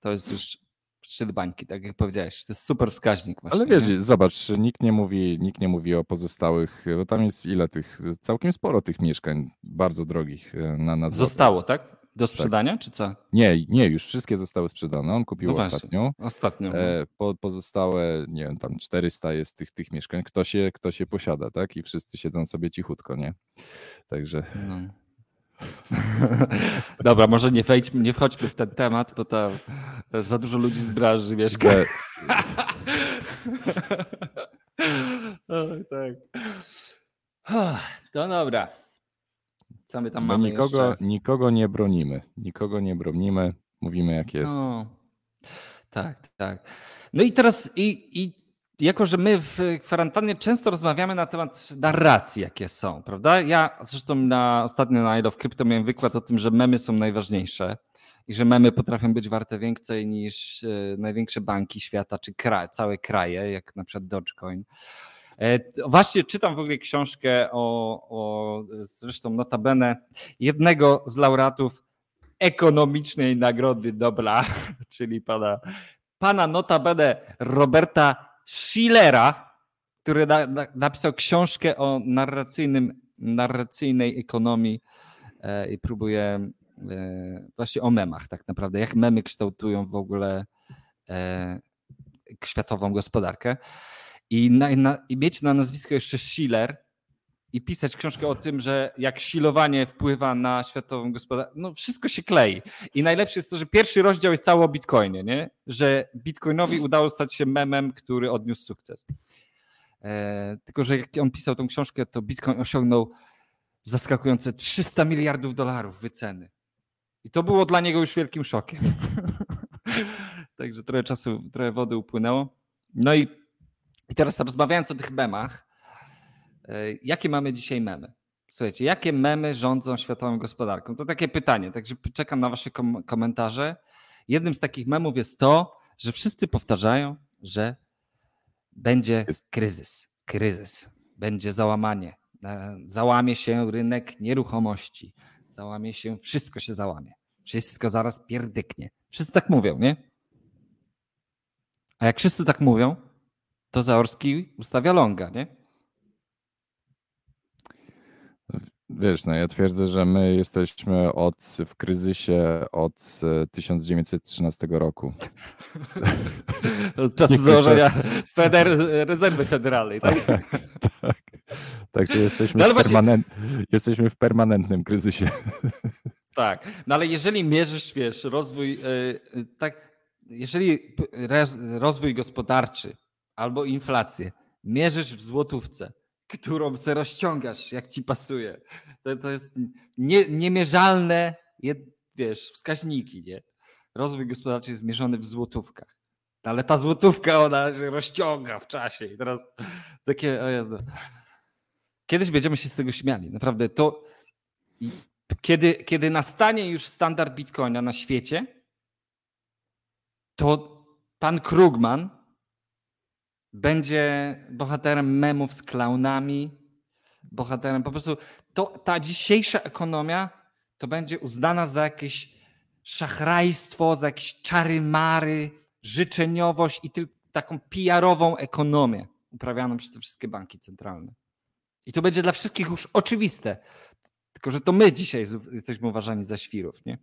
[SPEAKER 1] to jest już szczyt bańki, tak jak powiedziałeś. To jest super wskaźnik właśnie.
[SPEAKER 2] Ale wiesz, nie? zobacz, nikt nie, mówi, nikt nie mówi o pozostałych, bo tam jest ile tych, całkiem sporo tych mieszkań bardzo drogich e, na, na
[SPEAKER 1] Zostało, tak? Do tak. sprzedania, tak. czy co?
[SPEAKER 2] Nie, nie, już wszystkie zostały sprzedane. On kupił no ostatnią.
[SPEAKER 1] Ostatnią. E,
[SPEAKER 2] no. po, pozostałe, nie wiem, tam 400 jest tych, tych mieszkań. Kto się, kto się posiada, tak? I wszyscy siedzą sobie cichutko, nie? Także. No.
[SPEAKER 1] Dobra, może nie, wejdźmy, nie wchodźmy w ten temat, bo tam za dużo ludzi z branży mieszka. Że... o, tak. To dobra. Co my tam mamy
[SPEAKER 2] nikogo,
[SPEAKER 1] jeszcze?
[SPEAKER 2] nikogo nie bronimy. Nikogo nie bronimy. Mówimy jak jest. No,
[SPEAKER 1] tak, tak. No i teraz i, i jako, że my w kwarantannie często rozmawiamy na temat narracji, jakie są, prawda? Ja zresztą na, ostatnio na I Love Crypto miałem wykład o tym, że memy są najważniejsze i że memy potrafią być warte więcej niż e, największe banki świata czy kraj, całe kraje, jak na przykład Dogecoin. E, właśnie czytam w ogóle książkę o, o zresztą notabene jednego z laureatów ekonomicznej Nagrody Nobla, czyli pana, pana notabene Roberta Schillera, który na, na, napisał książkę o narracyjnym, narracyjnej ekonomii e, i próbuje e, właśnie o memach tak naprawdę, jak memy kształtują w ogóle e, światową gospodarkę. I, na, na, I mieć na nazwisko jeszcze Schiller i pisać książkę o tym, że jak silowanie wpływa na światową gospodarkę, no wszystko się klei. I najlepsze jest to, że pierwszy rozdział jest cały o Bitcoinie, nie? że Bitcoinowi udało stać się memem, który odniósł sukces. E, tylko, że jak on pisał tą książkę, to Bitcoin osiągnął zaskakujące 300 miliardów dolarów wyceny. I to było dla niego już wielkim szokiem. Także trochę czasu, trochę wody upłynęło. No i, i teraz rozmawiając o tych memach, e, jakie mamy dzisiaj memy? Słuchajcie, jakie memy rządzą światową gospodarką? To takie pytanie, także czekam na wasze kom komentarze. Jednym z takich memów jest to, że wszyscy powtarzają, że będzie kryzys, kryzys, będzie załamanie, e, załamie się rynek nieruchomości, załamie się, wszystko się załamie, wszystko zaraz pierdyknie. Wszyscy tak mówią, nie? A jak wszyscy tak mówią, to Zaorski ustawia longa, nie?
[SPEAKER 2] Wiesz, no ja twierdzę, że my jesteśmy od, w kryzysie od 1913 e, roku.
[SPEAKER 1] Od czasu założenia Feder, rezerwy federalnej, tak? tak,
[SPEAKER 2] tak. Także jesteśmy, no, w permanent, jesteśmy w permanentnym kryzysie.
[SPEAKER 1] Tak, no ale jeżeli mierzysz, wiesz, rozwój, yy, tak jeżeli rozwój gospodarczy albo inflację mierzysz w złotówce, którą se rozciągasz, jak ci pasuje, to, to jest nie, niemierzalne, wiesz, wskaźniki, nie? Rozwój gospodarczy jest mierzony w złotówkach. Ale ta złotówka, ona się rozciąga w czasie i teraz takie, o Jezu. Kiedyś będziemy się z tego śmiali. Naprawdę to, kiedy, kiedy nastanie już standard Bitcoina na świecie, to pan Krugman będzie bohaterem memów z klaunami, bohaterem po prostu to, ta dzisiejsza ekonomia to będzie uznana za jakieś szachrajstwo, za jakieś czary mary, życzeniowość i tylko taką PR-ową ekonomię uprawianą przez te wszystkie banki centralne. I to będzie dla wszystkich już oczywiste. Tylko, że to my dzisiaj jesteśmy uważani za świrów, nie?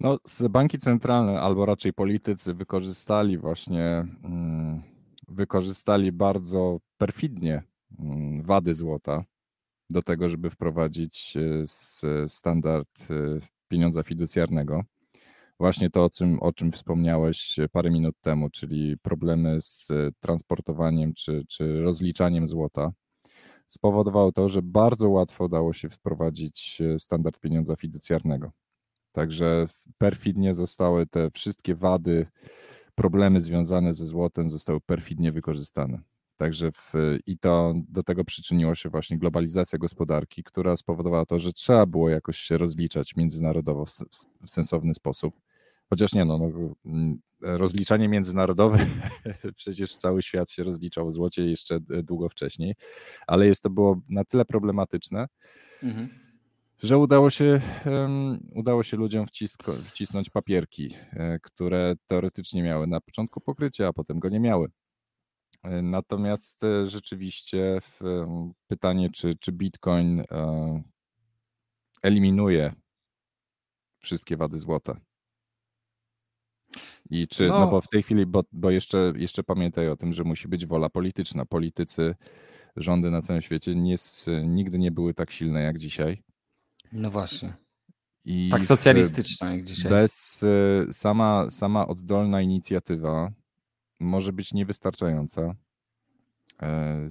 [SPEAKER 2] No, banki centralne, albo raczej politycy, wykorzystali właśnie, mm, wykorzystali bardzo perfidnie mm, wady złota do tego, żeby wprowadzić e, standard e, pieniądza fiducjarnego. Właśnie to, o czym, o czym wspomniałeś parę minut temu, czyli problemy z transportowaniem czy, czy rozliczaniem złota, spowodowało to, że bardzo łatwo udało się wprowadzić e, standard pieniądza fiducjarnego. Także perfidnie zostały te wszystkie wady, problemy związane ze złotem zostały perfidnie wykorzystane. Także w, i to do tego przyczyniło się właśnie globalizacja gospodarki, która spowodowała to, że trzeba było jakoś się rozliczać międzynarodowo w, w sensowny sposób. Chociaż nie, no, no mm, rozliczanie międzynarodowe, przecież cały świat się rozliczał w złocie jeszcze długo wcześniej, ale jest to było na tyle problematyczne, mhm że udało się, udało się ludziom wcisko, wcisnąć papierki, e, które teoretycznie miały na początku pokrycie, a potem go nie miały. E, natomiast e, rzeczywiście pytanie, czy, czy Bitcoin eliminuje wszystkie wady złota. I czy, no, no bo w tej chwili, bo, bo jeszcze, jeszcze pamiętaj o tym, że musi być wola polityczna. Politycy, rządy na całym świecie nie, nigdy nie były tak silne jak dzisiaj.
[SPEAKER 1] No właśnie. I tak socjalistyczna jak dzisiaj.
[SPEAKER 2] Bez y, sama, sama oddolna inicjatywa może być niewystarczająca.
[SPEAKER 1] E,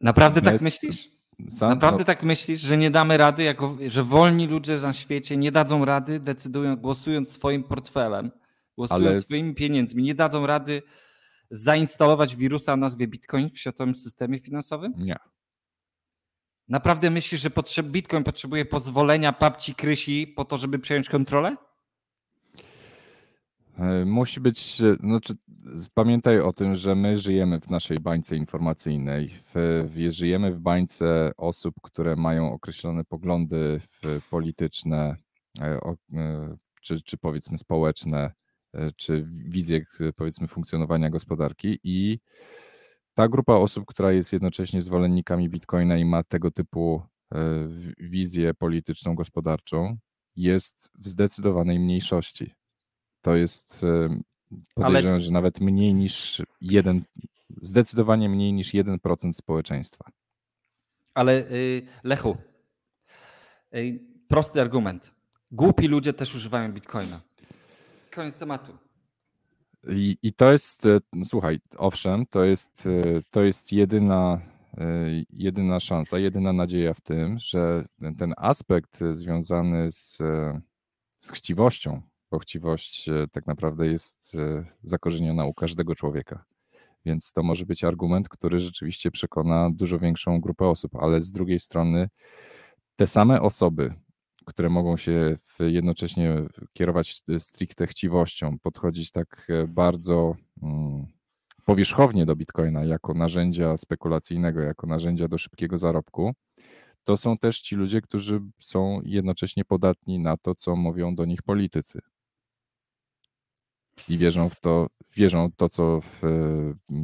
[SPEAKER 1] Naprawdę tak myślisz? Sam, Naprawdę no... tak myślisz, że nie damy rady, jako, że wolni ludzie na świecie nie dadzą rady, decydują, głosując swoim portfelem, głosując Ale... swoimi pieniędzmi, nie dadzą rady zainstalować wirusa o nazwie Bitcoin w światowym systemie finansowym?
[SPEAKER 2] Nie.
[SPEAKER 1] Naprawdę myślisz, że potrzeb, Bitcoin potrzebuje pozwolenia babci Krysi po to, żeby przejąć kontrolę?
[SPEAKER 2] E, musi być, e, znaczy pamiętaj o tym, że my żyjemy w naszej bańce informacyjnej. W, w, żyjemy w bańce osób, które mają określone poglądy polityczne, e, czy, czy powiedzmy społeczne, czy wizję powiedzmy funkcjonowania gospodarki i ta grupa osób, która jest jednocześnie zwolennikami Bitcoina i ma tego typu wizję polityczną, gospodarczą, jest w zdecydowanej mniejszości. To jest podejrzewam, Ale... że nawet mniej niż jeden, zdecydowanie mniej niż 1% społeczeństwa.
[SPEAKER 1] Ale y, Lechu, y, prosty argument. Głupi ludzie też używają bitcoina. Koniec tematu.
[SPEAKER 2] I, I, to jest, e, słuchaj, owszem, to jest, e, to jest jedyna, e, jedyna szansa, jedyna nadzieja w tym, że ten, ten aspekt związany z, z chciwością, bo chciwość tak naprawdę jest zakorzeniona u każdego człowieka. Więc to może być argument, który rzeczywiście przekona dużo większą grupę osób, ale z drugiej strony te same osoby, które mogą się jednocześnie kierować stricte chciwością, podchodzić tak e, bardzo mm, powierzchownie do Bitcoina jako narzędzia spekulacyjnego, jako narzędzia do szybkiego zarobku, to są też ci ludzie, którzy są jednocześnie podatni na to, co mówią do nich politycy. I wierzą w to, wierzą w to, co w,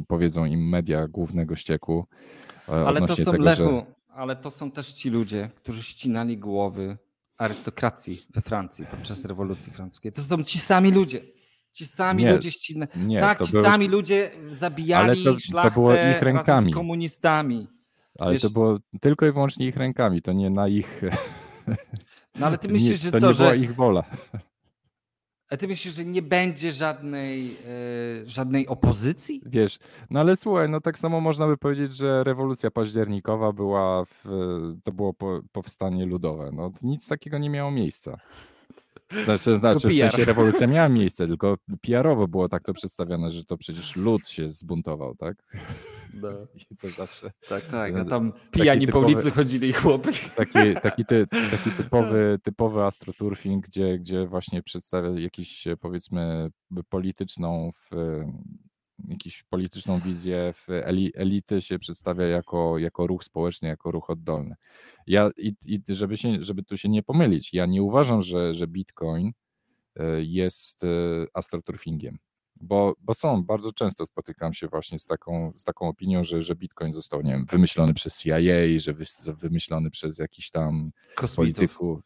[SPEAKER 2] powiedzą im media głównego ścieku.
[SPEAKER 1] E, ale to są tego, Lechu, że... ale to są też ci ludzie, którzy ścinali głowy arystokracji we Francji podczas rewolucji francuskiej. To są ci sami ludzie. Ci sami nie, ludzie ścinali. Nie, tak, ci był... sami ludzie zabijali ale to, szlachtę to było ich rękami. z komunistami.
[SPEAKER 2] Ale Wiesz... to było tylko i wyłącznie ich rękami, to nie na ich.
[SPEAKER 1] No ale ty myślisz,
[SPEAKER 2] nie,
[SPEAKER 1] że co, że...
[SPEAKER 2] ich wola.
[SPEAKER 1] A ty myślisz, że nie będzie żadnej, e, żadnej opozycji?
[SPEAKER 2] Wiesz, no ale słuchaj, no tak samo można by powiedzieć, że rewolucja październikowa była, w, to było po, powstanie ludowe. No nic takiego nie miało miejsca. Znaczy, znaczy w sensie rewolucja miała miejsce, tylko PR-owo było tak to przedstawione, że to przecież lud się zbuntował, tak?
[SPEAKER 1] No. I to zawsze. Tak, tak. A tam pijani typowy, po ulicy chodzili chłopy.
[SPEAKER 2] Taki, taki, ty, taki typowy, typowy astroturfing, gdzie, gdzie właśnie przedstawia jakiś powiedzmy polityczną w, jakiś polityczną wizję w elity się przedstawia jako, jako ruch społeczny, jako ruch oddolny. Ja, i, i żeby, się, żeby tu się nie pomylić, ja nie uważam, że, że Bitcoin e, jest e, astroturfingiem. Bo, bo są, bardzo często spotykam się właśnie z taką, z taką opinią, że, że Bitcoin został, nie wiem, wymyślony przez CIA, że wymyślony przez jakiś tam kosmitów. polityków.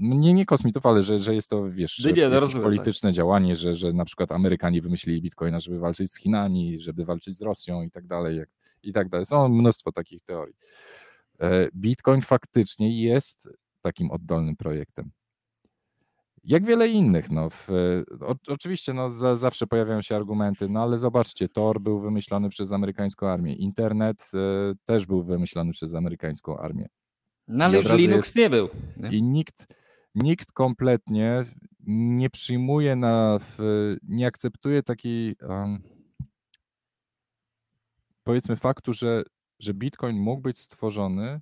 [SPEAKER 2] Nie, nie kosmitów, ale że, że jest to, wiesz, nie, nie, no rozumiem, polityczne tak. działanie, że, że na przykład Amerykanie wymyślili Bitcoina, żeby walczyć z Chinami, żeby walczyć z Rosją i tak dalej, i tak dalej. Są mnóstwo takich teorii. E, Bitcoin faktycznie jest takim oddolnym projektem. Jak wiele innych. No, w, o, oczywiście no, za, zawsze pojawiają się argumenty, no ale zobaczcie, Tor był wymyślony przez amerykańską armię, internet e, też był wymyślony przez amerykańską armię.
[SPEAKER 1] No ale już Linux jest, nie był.
[SPEAKER 2] Nie? I nikt, nikt kompletnie nie przyjmuje na, nie akceptuje takiej powiedzmy faktu, że, że Bitcoin mógł być stworzony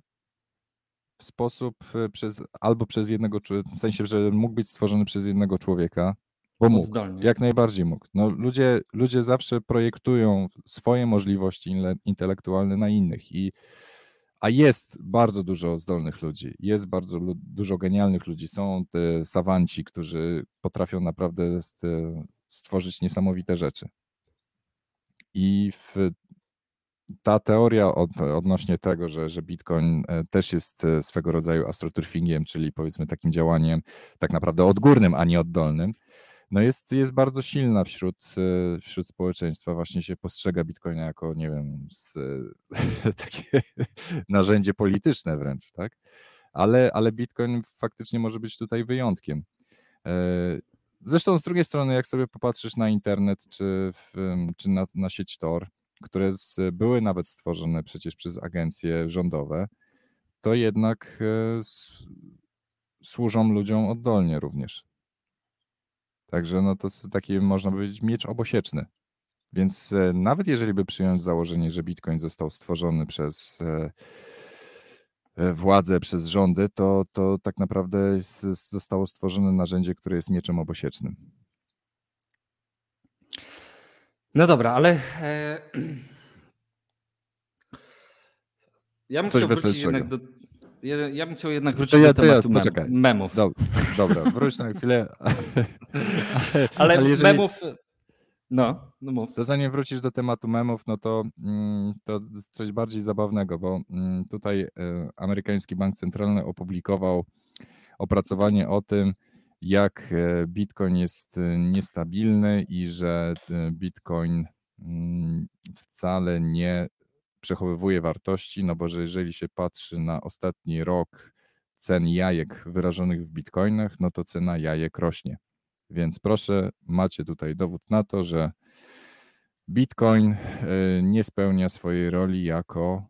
[SPEAKER 2] w sposób e, przez, albo przez jednego, w sensie, że mógł być stworzony przez jednego człowieka, bo mógł, jak najbardziej mógł. No, ludzie, ludzie zawsze projektują swoje możliwości intelektualne na innych i a jest bardzo dużo zdolnych ludzi, jest bardzo dużo genialnych ludzi. Są te sawanci, którzy potrafią naprawdę stworzyć niesamowite rzeczy. I w ta teoria od, odnośnie tego, że, że Bitcoin e, też jest e, swego rodzaju astroturfingiem, czyli powiedzmy takim działaniem tak naprawdę odgórnym, a nie oddolnym, no jest, jest bardzo silna wśród, e, wśród społeczeństwa. Właśnie się postrzega Bitcoina jako, nie wiem, z, takie narzędzie polityczne wręcz, tak? Ale, ale Bitcoin faktycznie może być tutaj wyjątkiem. Zresztą z drugiej strony, jak sobie popatrzysz na internet czy, w, czy na, na sieć Tor, które z, były nawet stworzone przecież przez agencje rządowe, to jednak e, służą ludziom oddolnie również. Także no to jest taki, można powiedzieć, miecz obosieczny. Więc e, nawet jeżeli by przyjąć założenie, że Bitcoin został stworzony przez e, władze, przez rządy, to, to tak naprawdę zostało stworzone narzędzie, które jest mieczem obosiecznym.
[SPEAKER 1] No dobra, ale e... ja bym
[SPEAKER 2] Coś
[SPEAKER 1] chciał wrócić jednak do, ja, ja bym chciał jednak wrócić ja, do tematu ja, mem, memów.
[SPEAKER 2] Dobra, dobra, wróć na chwilę.
[SPEAKER 1] ale, ale jeżeli... memów... No, no mów.
[SPEAKER 2] To zanim wrócisz do tematu memów, no to, mm, to coś bardziej zabawnego, bo mm, tutaj y, amerykański bank centralny opublikował opracowanie o tym, jak e, Bitcoin jest e, niestabilny i że Bitcoin mm, wcale nie przechowywuje wartości, no bo że jeżeli się patrzy na ostatni rok cen jajek wyrażonych w bitcoinach, no to cena jajek rośnie. Więc proszę, macie tutaj dowód na to, że Bitcoin e, nie spełnia swojej roli jako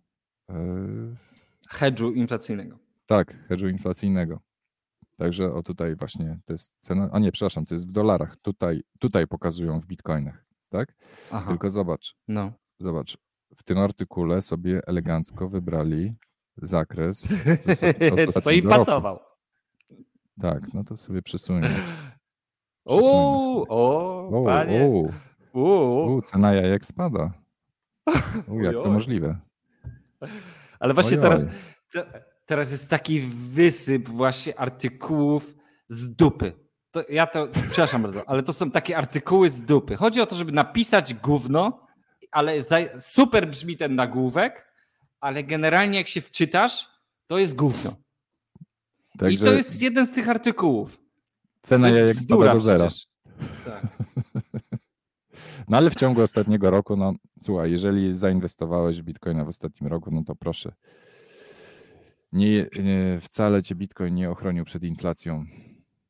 [SPEAKER 1] hedżu inflacyjnego.
[SPEAKER 2] Tak, hedżu inflacyjnego. Także o tutaj właśnie to jest cena, a nie, przepraszam, to jest w dolarach. Tutaj, tutaj pokazują w bitcoinach, tak? Aha. Tylko zobacz. No. Zobacz, w tym artykule sobie elegancko wybrali zakres.
[SPEAKER 1] Co im pasował.
[SPEAKER 2] Tak, no to sobie przesunie.
[SPEAKER 1] Uuu, o, panie. Uu,
[SPEAKER 2] uu. cena jajek spada. U, jak to możliwe?
[SPEAKER 1] Ale właśnie Ojoj. teraz teraz jest taki wysyp właśnie artykułów z dupy. To ja to, przepraszam bardzo, ale to są takie artykuły z dupy. Chodzi o to, żeby napisać gówno, ale super brzmi ten nagłówek, ale generalnie jak się wczytasz, to jest gówno. Także I to jest jeden z tych artykułów.
[SPEAKER 2] Cena jak spada do zera. Tak. No ale w ciągu ostatniego roku, no słuchaj, jeżeli zainwestowałeś w Bitcoina w ostatnim roku, no to proszę, nie, nie, wcale cię Bitcoin nie ochronił przed inflacją,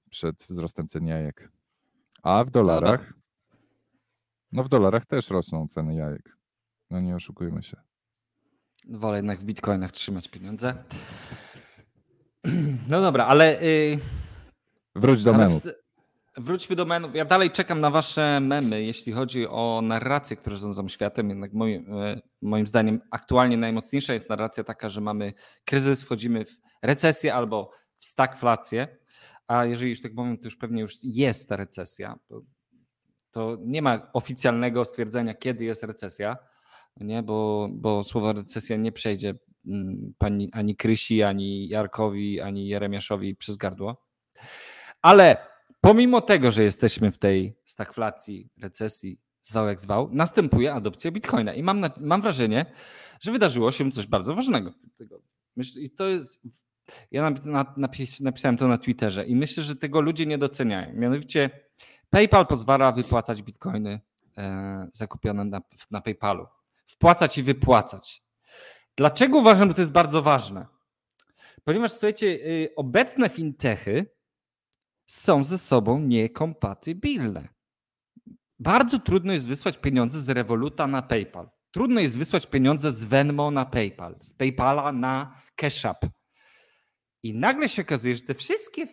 [SPEAKER 2] przed wzrostem cen jajek. A w dolarach? No w dolarach też rosną ceny jajek. No nie oszukujmy się.
[SPEAKER 1] Wolę jednak w bitcoinach trzymać pieniądze. No dobra, ale. Yy...
[SPEAKER 2] Wróć do memów.
[SPEAKER 1] Wróćmy do memów. Ja dalej czekam na wasze memy, jeśli chodzi o narracje, które rządzą światem. Jednak moim, e, moim zdaniem aktualnie najmocniejsza jest narracja taka, że mamy kryzys, wchodzimy w recesję albo w stagflację. A jeżeli już tak powiem, to już pewnie już jest ta recesja. To, nie ma oficjalnego stwierdzenia, kiedy jest recesja, nie? Bo, bo słowo recesja nie przejdzie mm, pani, ani Krysi, ani Jarkowi, ani Jeremiaszowi przez gardło. Ale pomimo tego, że jesteśmy w tej stagflacji, recesji, zwał jak zwał, następuje adopcja bitcoina. I mam, mam wrażenie, że wydarzyło się coś bardzo ważnego w tym tygodniu. I to jest. Ja napis, napisałem to na Twitterze i myślę, że tego ludzie nie doceniają. Mianowicie PayPal pozwala wypłacać bitcoiny e, zakupione na, na PayPalu. Wpłacać i wypłacać. Dlaczego uważam, że to jest bardzo ważne? Ponieważ słuchajcie, y, obecne fintechy są ze sobą niekompatybilne. Bardzo trudno jest wysłać pieniądze z Revoluta na PayPal. Trudno jest wysłać pieniądze z Venmo na PayPal, z PayPala na Cash App. I nagle się okazuje, że te wszystkie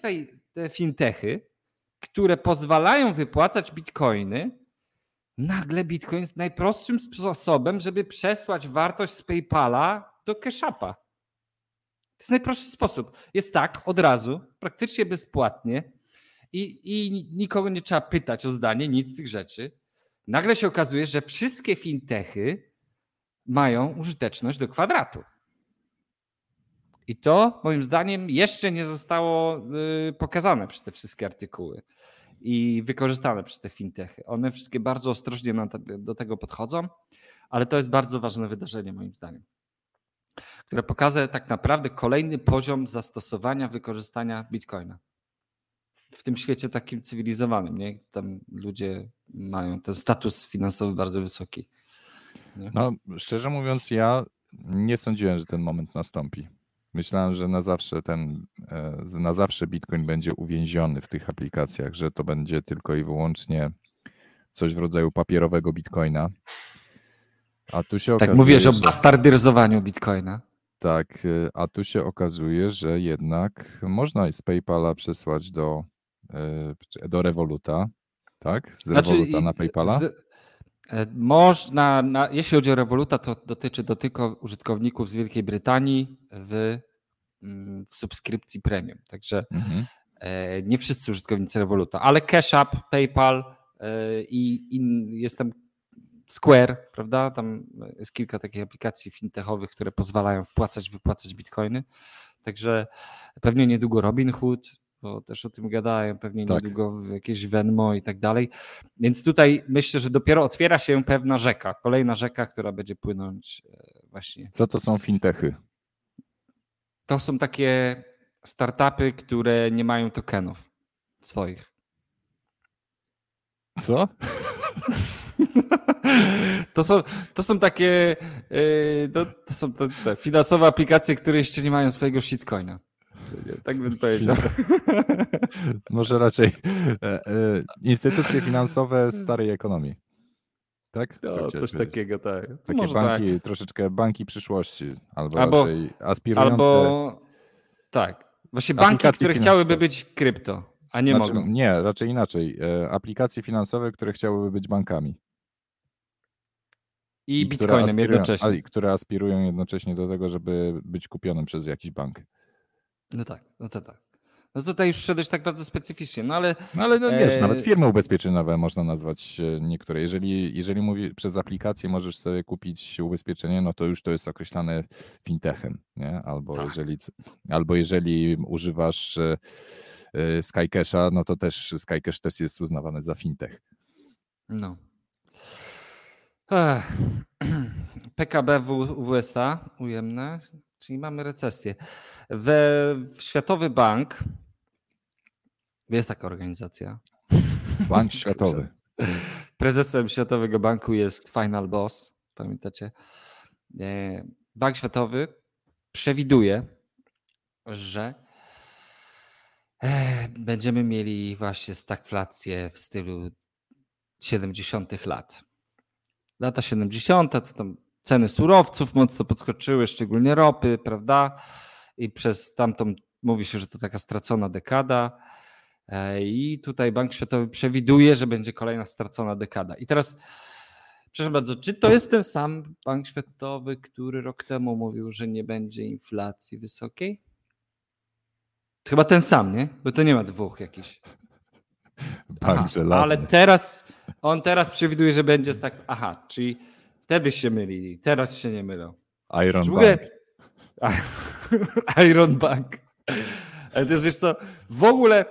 [SPEAKER 1] te fintechy, które pozwalają wypłacać bitcoiny, nagle bitcoin jest najprostszym sposobem, żeby przesłać wartość z PayPala do Cash Appa. To jest najprostszy sposób. Jest tak, od razu, praktycznie bezpłatnie, i, i nikogo nie trzeba pytać o zdanie, nic z tych rzeczy. Nagle się okazuje, że wszystkie fintechy mają użyteczność do kwadratu. I to moim zdaniem jeszcze nie zostało y, pokazane przez te wszystkie artykuły i wykorzystane przez te fintechy. One wszystkie bardzo ostrożnie do tego podchodzą, ale to jest bardzo ważne wydarzenie moim zdaniem, które pokaże tak naprawdę kolejny poziom zastosowania, wykorzystania Bitcoina w tym świecie takim cywilizowanym, nie? Tam ludzie mają ten status finansowy bardzo wysoki.
[SPEAKER 2] No, szczerze mówiąc, ja nie sądziłem, że ten moment nastąpi. Myślałem, że na zawsze ten, e, na zawsze Bitcoin będzie uwięziony w tych aplikacjach, że to będzie tylko i wyłącznie coś w rodzaju papierowego Bitcoina. A tu się
[SPEAKER 1] tak okazuje, mówisz o bastardyzowaniu Bitcoina.
[SPEAKER 2] Tak, e, a tu się okazuje, że jednak można z PayPala przesłać do E, do Revoluta, tak? Z znaczy, Revoluta na PayPala? Z,
[SPEAKER 1] można, na, jeśli chodzi o Revoluta, to dotyczy to tylko użytkowników z Wielkiej Brytanii w, mm, w subskrypcji premium. Także mhm. E, nie wszyscy użytkownicy Revoluta, ale Cash App, PayPal i, i jestem Square, prawda? Tam jest kilka takich aplikacji fintechowych, które pozwalają wpłacać, wypłacać bitcoiny. Także pewnie niedługo Robinhood, bo też o tym gadają, pewnie tak. niedługo jakieś Venmo i tak dalej. Więc tutaj myślę, że dopiero otwiera się pewna rzeka, kolejna rzeka, która będzie płynąć e, właśnie.
[SPEAKER 2] Co to są fintechy?
[SPEAKER 1] To są takie startupy, które nie mają tokenów swoich.
[SPEAKER 2] Co?
[SPEAKER 1] To są, to są takie yy, to, to, są te, te finansowe aplikacje, które jeszcze nie mają swojego shitcoina. Tak bym powiedział.
[SPEAKER 2] Może raczej e, e, instytucje finansowe starej ekonomii. Tak?
[SPEAKER 1] No, tak coś takiego, tak.
[SPEAKER 2] Takie Może banki, tak. troszeczkę banki przyszłości, albo, albo raczej aspirujące. Albo
[SPEAKER 1] tak. Właśnie banki, które finansowe. chciałyby być krypto, a nie znaczy, mogą.
[SPEAKER 2] Nie, raczej inaczej. E, aplikacje finansowe, które chciałyby być bankami.
[SPEAKER 1] I, I bitcoinem jednocześnie. A,
[SPEAKER 2] które aspirują jednocześnie do tego, żeby być kupionym przez jakiś bank.
[SPEAKER 1] No tak, no to tak. No tutaj już szedłeś tak bardzo specyficznie, no ale...
[SPEAKER 2] No ale no wiesz, e... nawet firmy ubezpieczeniowe można nazwać niektóre. Jeżeli, jeżeli mówi, przez aplikację możesz sobie kupić ubezpieczenie, no to już to jest określane fintechem, nie? Albo, tak. jeżeli, albo jeżeli używasz e, e, Skycasha, no to też Skycash też jest uznawany za fintech.
[SPEAKER 1] No. Ech. PKB w USA ujemne, czyli mamy recesję. We, Światowy Bank, jest taka organizacja.
[SPEAKER 2] Bank Światowy.
[SPEAKER 1] Prezesem Światowego Banku jest Final Boss, pamiętacie? E, Bank Światowy przewiduje, że e, będziemy mieli właśnie stagflację w stylu 70. lat. Lata 70. to tam ceny surowców mocno podskoczyły, szczególnie ropy, prawda? I przez tamtą mówi się, że to taka stracona dekada. E, I tutaj Bank Światowy przewiduje, że będzie kolejna stracona dekada. I teraz, przepraszam bardzo, czy to jest ten sam Bank Światowy, który rok temu mówił, że nie będzie inflacji wysokiej? Chyba ten sam, nie? Bo to nie ma dwóch jakichś.
[SPEAKER 2] Bank
[SPEAKER 1] aha, ale teraz on teraz przewiduje, że będzie tak. Aha, czyli wtedy się mylili, teraz się nie mylą.
[SPEAKER 2] Iron Bank.
[SPEAKER 1] Iron Bank. Ale to jest wiesz co, w ogóle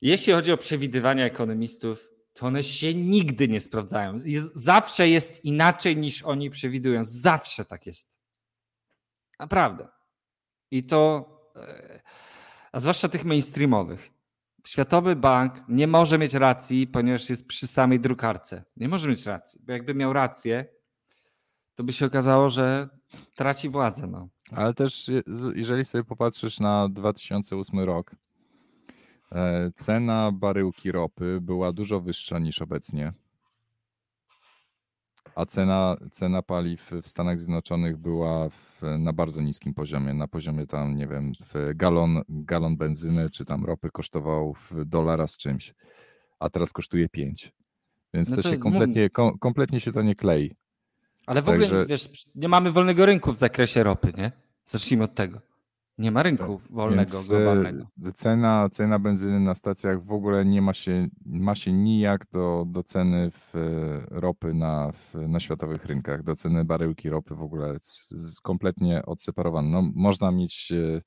[SPEAKER 1] jeśli chodzi o przewidywania ekonomistów, to one się nigdy nie sprawdzają. Jest, zawsze jest inaczej niż oni przewidują. Zawsze tak jest. Naprawdę. I to, e, a zwłaszcza tych mainstreamowych. Światowy Bank nie może mieć racji, ponieważ jest przy samej drukarce. Nie może mieć racji, bo jakby miał rację, to by się okazało, że traci władzę. No.
[SPEAKER 2] Ale też, jeżeli sobie popatrzysz na 2008 rok, e, cena baryłki ropy była dużo wyższa niż obecnie. A cena, cena paliw w Stanach Zjednoczonych była w, na bardzo niskim poziomie. Na poziomie tam, nie wiem, galon, galon benzyny czy tam ropy kosztował w dolara z czymś, a teraz kosztuje 5. Więc no to, to się kompletnie, kom, kompletnie się to nie klei.
[SPEAKER 1] Ale w Także... ogóle, wiesz, nie mamy wolnego rynku w zakresie ropy, nie? Zacznijmy od tego. Nie ma rynku tak, wolnego, Więc e, globalnego.
[SPEAKER 2] Cena, cena benzyny na stacjach w ogóle nie ma się, ma się nijak do, do ceny w, e, ropy na, w, na światowych rynkach, do ceny baryłki ropy w ogóle z, kompletnie odseparowane. No, można mieć e,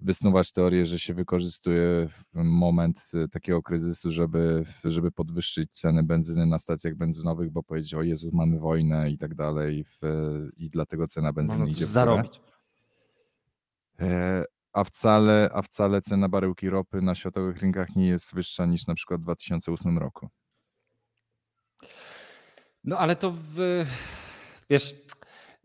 [SPEAKER 2] wysnuwać teorię, że się wykorzystuje moment takiego kryzysu, żeby, żeby podwyższyć ceny benzyny na stacjach benzynowych, bo powiedzieć, o Jezu, mamy wojnę i tak dalej i dlatego cena benzyny Można idzie w zarobić. E, a wcale, a wcale cena baryłki ropy na światowych rynkach nie jest wyższa niż na przykład w 2008 roku.
[SPEAKER 1] No ale to w, wiesz,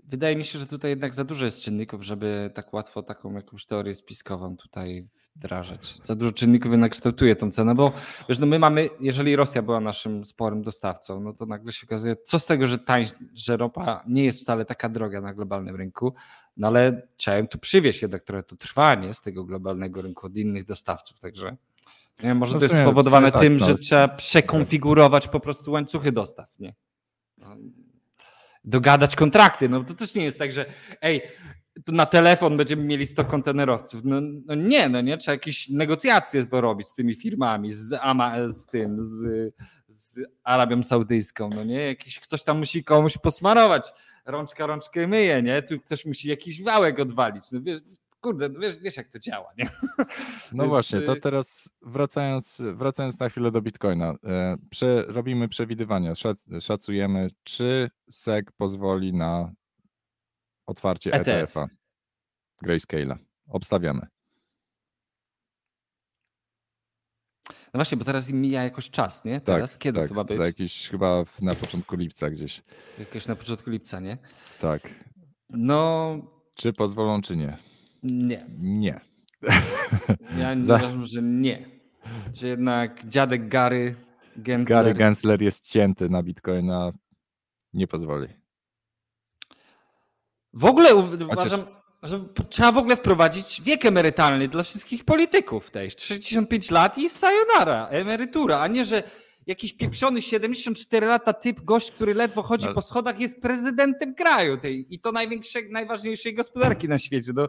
[SPEAKER 1] wydaje mi się, że tutaj jednak za dużo jest czynników, żeby tak łatwo taką jakąś teorię spiskową tutaj wdrażać. Za dużo czynników jednak kształtuje tą cenę, bo wiesz, no my mamy, jeżeli Rosja była naszym sporym dostawcą, no to nagle się okazuje, co z tego, że tań, że ropa nie jest wcale taka droga na globalnym rynku, no ale trzeba im tu przywieźć jednak trochę to trwanie z tego globalnego rynku od innych dostawców, także nie może no to jest spowodowane tym, tak, no. że trzeba przekonfigurować po prostu łańcuchy dostaw, nie? No, dogadać kontrakty, no to też nie jest tak, że ej, na telefon będziemy mieli 100 kontenerowców. No, no, nie, no nie, trzeba jakieś negocjacje porobić z tymi firmami, z, AMA, z tym, z, z Arabią Saudyjską, no nie? Jakiś ktoś tam musi komuś posmarować. Rączka rączkę myje, nie? Tu ktoś musi jakiś wałek odwalić. No wiesz, kurde, no wiesz, wiesz jak to działa, nie?
[SPEAKER 2] No
[SPEAKER 1] Więc,
[SPEAKER 2] właśnie, to
[SPEAKER 1] y-
[SPEAKER 2] teraz wracając, wracając na chwilę do Bitcoina. e, Prze, robimy przewidywania, szac, szacujemy, czy SEC pozwoli na otwarcie
[SPEAKER 1] ETF.
[SPEAKER 2] ETF-a Grayscale'a. Obstawiamy.
[SPEAKER 1] No właśnie, bo teraz im mija jakoś czas, nie? Teraz
[SPEAKER 2] tak,
[SPEAKER 1] kiedy
[SPEAKER 2] tak,
[SPEAKER 1] to ma być?
[SPEAKER 2] Za jakiś chyba na początku lipca gdzieś.
[SPEAKER 1] Jakoś na początku lipca, nie?
[SPEAKER 2] Tak.
[SPEAKER 1] No
[SPEAKER 2] Czy pozwolą, czy nie?
[SPEAKER 1] nie.
[SPEAKER 2] Nie.
[SPEAKER 1] Ja
[SPEAKER 2] Za-
[SPEAKER 1] uważam, że nie. Że jednak dziadek Gary Gensler...
[SPEAKER 2] Gary Gensler jest cięty na Bitcoina. Nie pozwoli.
[SPEAKER 1] W ogóle uważam, że trzeba w ogóle wprowadzić wiek emerytalny dla wszystkich polityków też. 65 lat i sayonara, emerytura, a nie, że jakiś pieprzony 74 lata typ, gość, który ledwo chodzi
[SPEAKER 2] Ale-
[SPEAKER 1] po schodach, jest prezydentem kraju tej i to największej, najważniejszej gospodarki na świecie. No,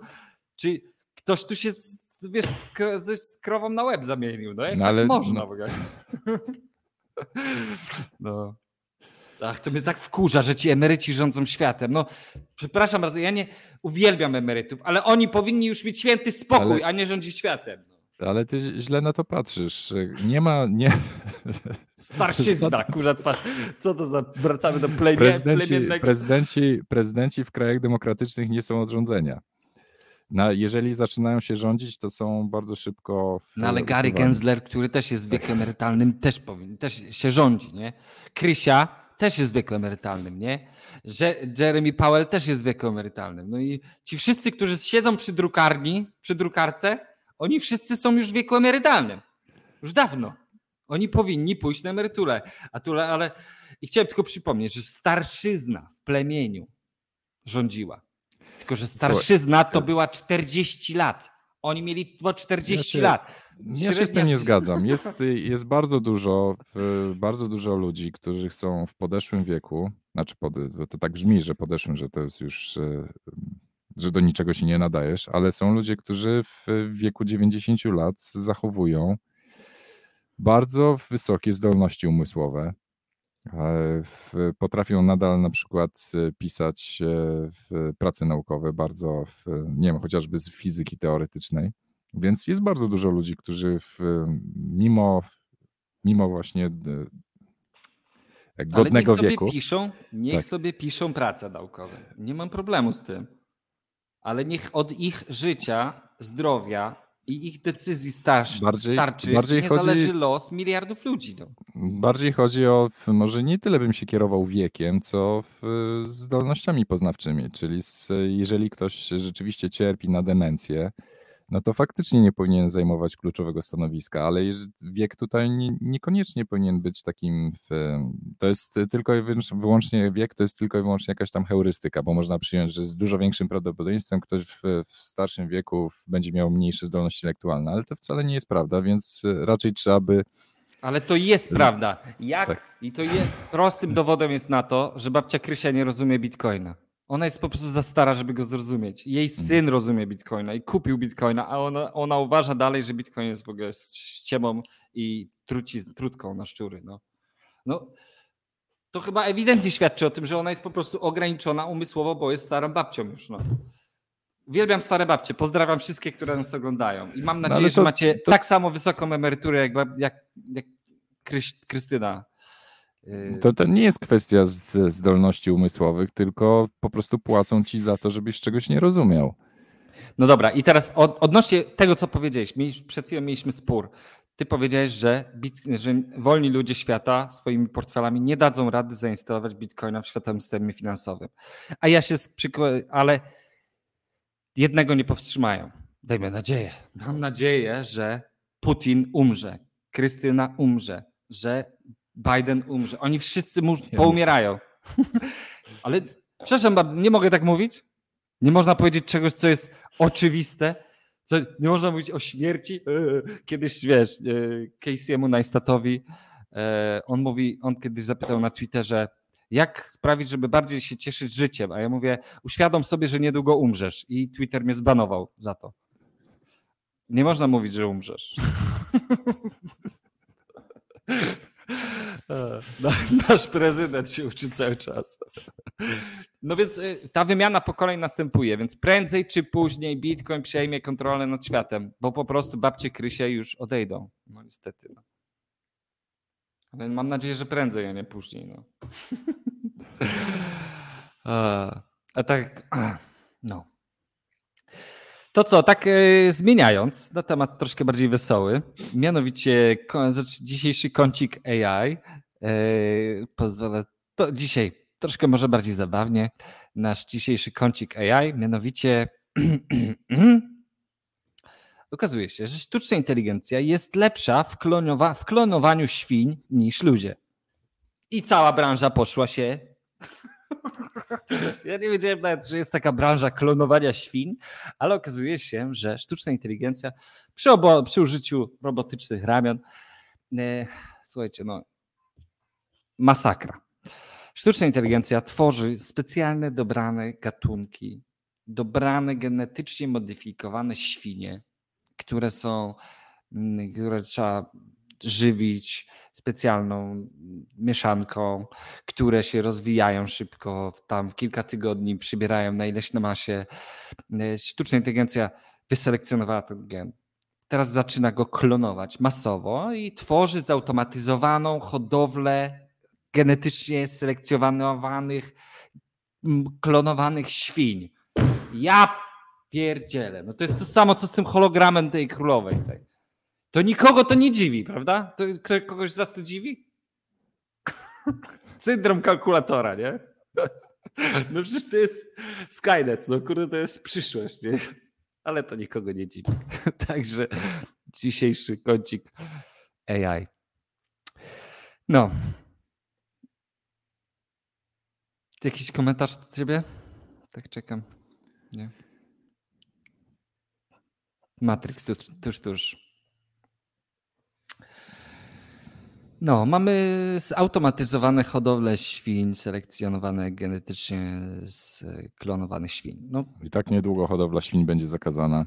[SPEAKER 1] czy ktoś tu się z, wiesz, z, z, z krową na łeb zamienił, no jak
[SPEAKER 2] No
[SPEAKER 1] tak
[SPEAKER 2] ale-
[SPEAKER 1] można
[SPEAKER 2] no.
[SPEAKER 1] w ogóle. No. Ach, to mnie tak wkurza, że ci emeryci rządzą światem. No, przepraszam bardzo, ja nie uwielbiam emerytów, ale oni powinni już mieć święty spokój,
[SPEAKER 2] Ale-
[SPEAKER 1] a nie rządzić światem.
[SPEAKER 2] Ale ty źle na to patrzysz. Nie ma, nie.
[SPEAKER 1] Starszyzna, kurza twarz. Co to za... Wracamy do plemię,
[SPEAKER 2] Prezydenci,
[SPEAKER 1] plemiennego...
[SPEAKER 2] prezydenci, prezydenci w krajach demokratycznych nie są od rządzenia. Jeżeli zaczynają się rządzić, to są bardzo szybko.
[SPEAKER 1] No ale Gary. Gensler, który też jest w wieku emerytalnym, też powinien, też się rządzi, nie? Krysia też jest w wieku emerytalnym, nie? Że Jeremy Powell też jest w wieku emerytalnym. No i ci wszyscy, którzy siedzą przy drukarni, przy drukarce, oni wszyscy są już w wieku emerytalnym. Już dawno. Oni powinni pójść na emeryturę. A tu, ale i chciałem tylko przypomnieć, że starszyzna w plemieniu rządziła. Tylko, że starszyzna to była 40 lat. Oni mieli po 40
[SPEAKER 2] Ja się-
[SPEAKER 1] lat.
[SPEAKER 2] Ja się z tym nie zgadzam. Jest, jest bardzo dużo, bardzo dużo ludzi, którzy są w podeszłym wieku. Znaczy, pod, to tak brzmi, że podeszłym, że to jest już, y, że do niczego się nie nadajesz, ale są ludzie, którzy w wieku 90 lat zachowują bardzo wysokie zdolności umysłowe. E, Potrafią nadal na przykład e, pisać e, w prace naukowe, bardzo, w, nie wiem, chociażby z fizyki teoretycznej. Więc jest bardzo dużo ludzi, którzy w, mimo, mimo właśnie d-
[SPEAKER 1] Ale
[SPEAKER 2] godnego
[SPEAKER 1] niech sobie
[SPEAKER 2] wieku.
[SPEAKER 1] piszą, niech
[SPEAKER 2] Tak.
[SPEAKER 1] sobie piszą prace naukowe. Nie mam problemu z tym. Ale niech od ich życia, zdrowia i ich decyzji starszy,
[SPEAKER 2] Bardziej-
[SPEAKER 1] starczy
[SPEAKER 2] bardziej
[SPEAKER 1] nie
[SPEAKER 2] chodzi-
[SPEAKER 1] zależy los miliardów ludzi. No.
[SPEAKER 2] Bardziej chodzi o, może nie tyle bym się kierował wiekiem, co w, zdolnościami poznawczymi. Czyli z, jeżeli ktoś rzeczywiście cierpi na demencję, no to faktycznie nie powinien zajmować kluczowego stanowiska, ale wiek tutaj nie, niekoniecznie powinien być takim. W, to jest tylko i wyłącz- wyłącznie wiek, to jest tylko i wyłącznie jakaś tam heurystyka, bo można przyjąć, że z dużo większym prawdopodobieństwem ktoś w, w starszym wieku będzie miał mniejsze zdolności intelektualne, ale to wcale nie jest prawda, więc raczej trzeba by
[SPEAKER 1] Ale to jest prawda. Jak?
[SPEAKER 2] Tak.
[SPEAKER 1] I to jest prostym dowodem jest na to, że babcia Krysia nie rozumie bitcoina. Ona jest po prostu za stara, żeby go zrozumieć. Jej
[SPEAKER 2] Mhm.
[SPEAKER 1] syn rozumie bitcoina i kupił bitcoina, a ona, ona uważa dalej, że bitcoin jest w ogóle ściemą i truci, trutką na szczury. No. no, to chyba ewidentnie świadczy o tym, że ona jest po prostu ograniczona umysłowo, bo jest starą babcią już. No. Uwielbiam stare babcie. Pozdrawiam wszystkie, które nas oglądają. I mam
[SPEAKER 2] No,
[SPEAKER 1] nadzieję, że
[SPEAKER 2] to-
[SPEAKER 1] macie
[SPEAKER 2] to-
[SPEAKER 1] tak samo wysoką emeryturę, jak, jak, jak Krystyna. Yy,
[SPEAKER 2] To, to nie jest kwestia z, zdolności umysłowych, tylko po prostu płacą ci za to, żebyś czegoś nie rozumiał.
[SPEAKER 1] No dobra, i teraz od, odnośnie tego, co powiedziałeś, mieliśmy, przed chwilą mieliśmy spór. Ty powiedziałeś, że, bit, że wolni ludzie świata swoimi portfelami nie dadzą rady zainstalować bitcoina w światowym systemie finansowym. A ja się przykładam, ale jednego nie powstrzymają. Dajmy nadzieję. Mam nadzieję, że Putin umrze, Krystyna umrze, że Biden umrze. Oni wszyscy mu, poumierają. ale przepraszam bardzo, nie mogę tak mówić? Nie można powiedzieć czegoś, co jest oczywiste. Co, nie można mówić o śmierci. Eee, Kiedyś, wiesz, e, Casey'emu Neistatowi, e, on mówi, on kiedyś zapytał na Twitterze, jak sprawić, żeby bardziej się cieszyć życiem? A ja mówię, uświadom sobie, że niedługo umrzesz. I Twitter mnie zbanował za to. Nie można mówić, że umrzesz. Nasz prezydent się uczy cały czas. No więc y, ta wymiana pokoleń następuje, więc prędzej czy później Bitcoin przejmie kontrolę nad światem, bo po prostu babcie Krysie już odejdą. No niestety. No. Ale mam nadzieję, że prędzej, a nie później. No. a tak, no. To co, tak e, zmieniając na temat troszkę bardziej wesoły, mianowicie znaczy dzisiejszy kącik AI e, pozwala, to dzisiaj troszkę może bardziej zabawnie, nasz dzisiejszy kącik AI, mianowicie okazuje się, że sztuczna inteligencja jest lepsza w, klonowa w klonowaniu świń niż ludzie. I cała branża poszła się ja nie wiedziałem nawet, że jest taka branża klonowania świn, ale okazuje się, że sztuczna inteligencja przy, obo, przy użyciu robotycznych ramion, e, słuchajcie, no masakra. Sztuczna inteligencja tworzy specjalne dobrane gatunki, dobrane genetycznie modyfikowane świnie, które są, mm, które trzeba żywić specjalną mieszanką, które się rozwijają szybko, tam w kilka tygodni przybierają na ileś na masie. E, sztuczna inteligencja wyselekcjonowała ten gen. Teraz zaczyna go klonować masowo i tworzy zautomatyzowaną hodowlę genetycznie selekcjonowanych, klonowanych świń. Ja pierdzielę. No to jest to samo, co z tym hologramem tej królowej. Tej. To nikogo to nie dziwi, prawda? To kogoś z was to dziwi? Syndrom kalkulatora, nie? No przecież to jest Skynet, no kurde, to jest przyszłość, nie? Ale to nikogo nie dziwi. Także dzisiejszy kącik AI. No. Jakiś komentarz od ciebie? Tak czekam. Nie. Matrix, tuż, tuż, tuż. No, mamy zautomatyzowane hodowle świń, selekcjonowane genetycznie z klonowanych świń. No.
[SPEAKER 2] I tak niedługo hodowla świń będzie zakazana,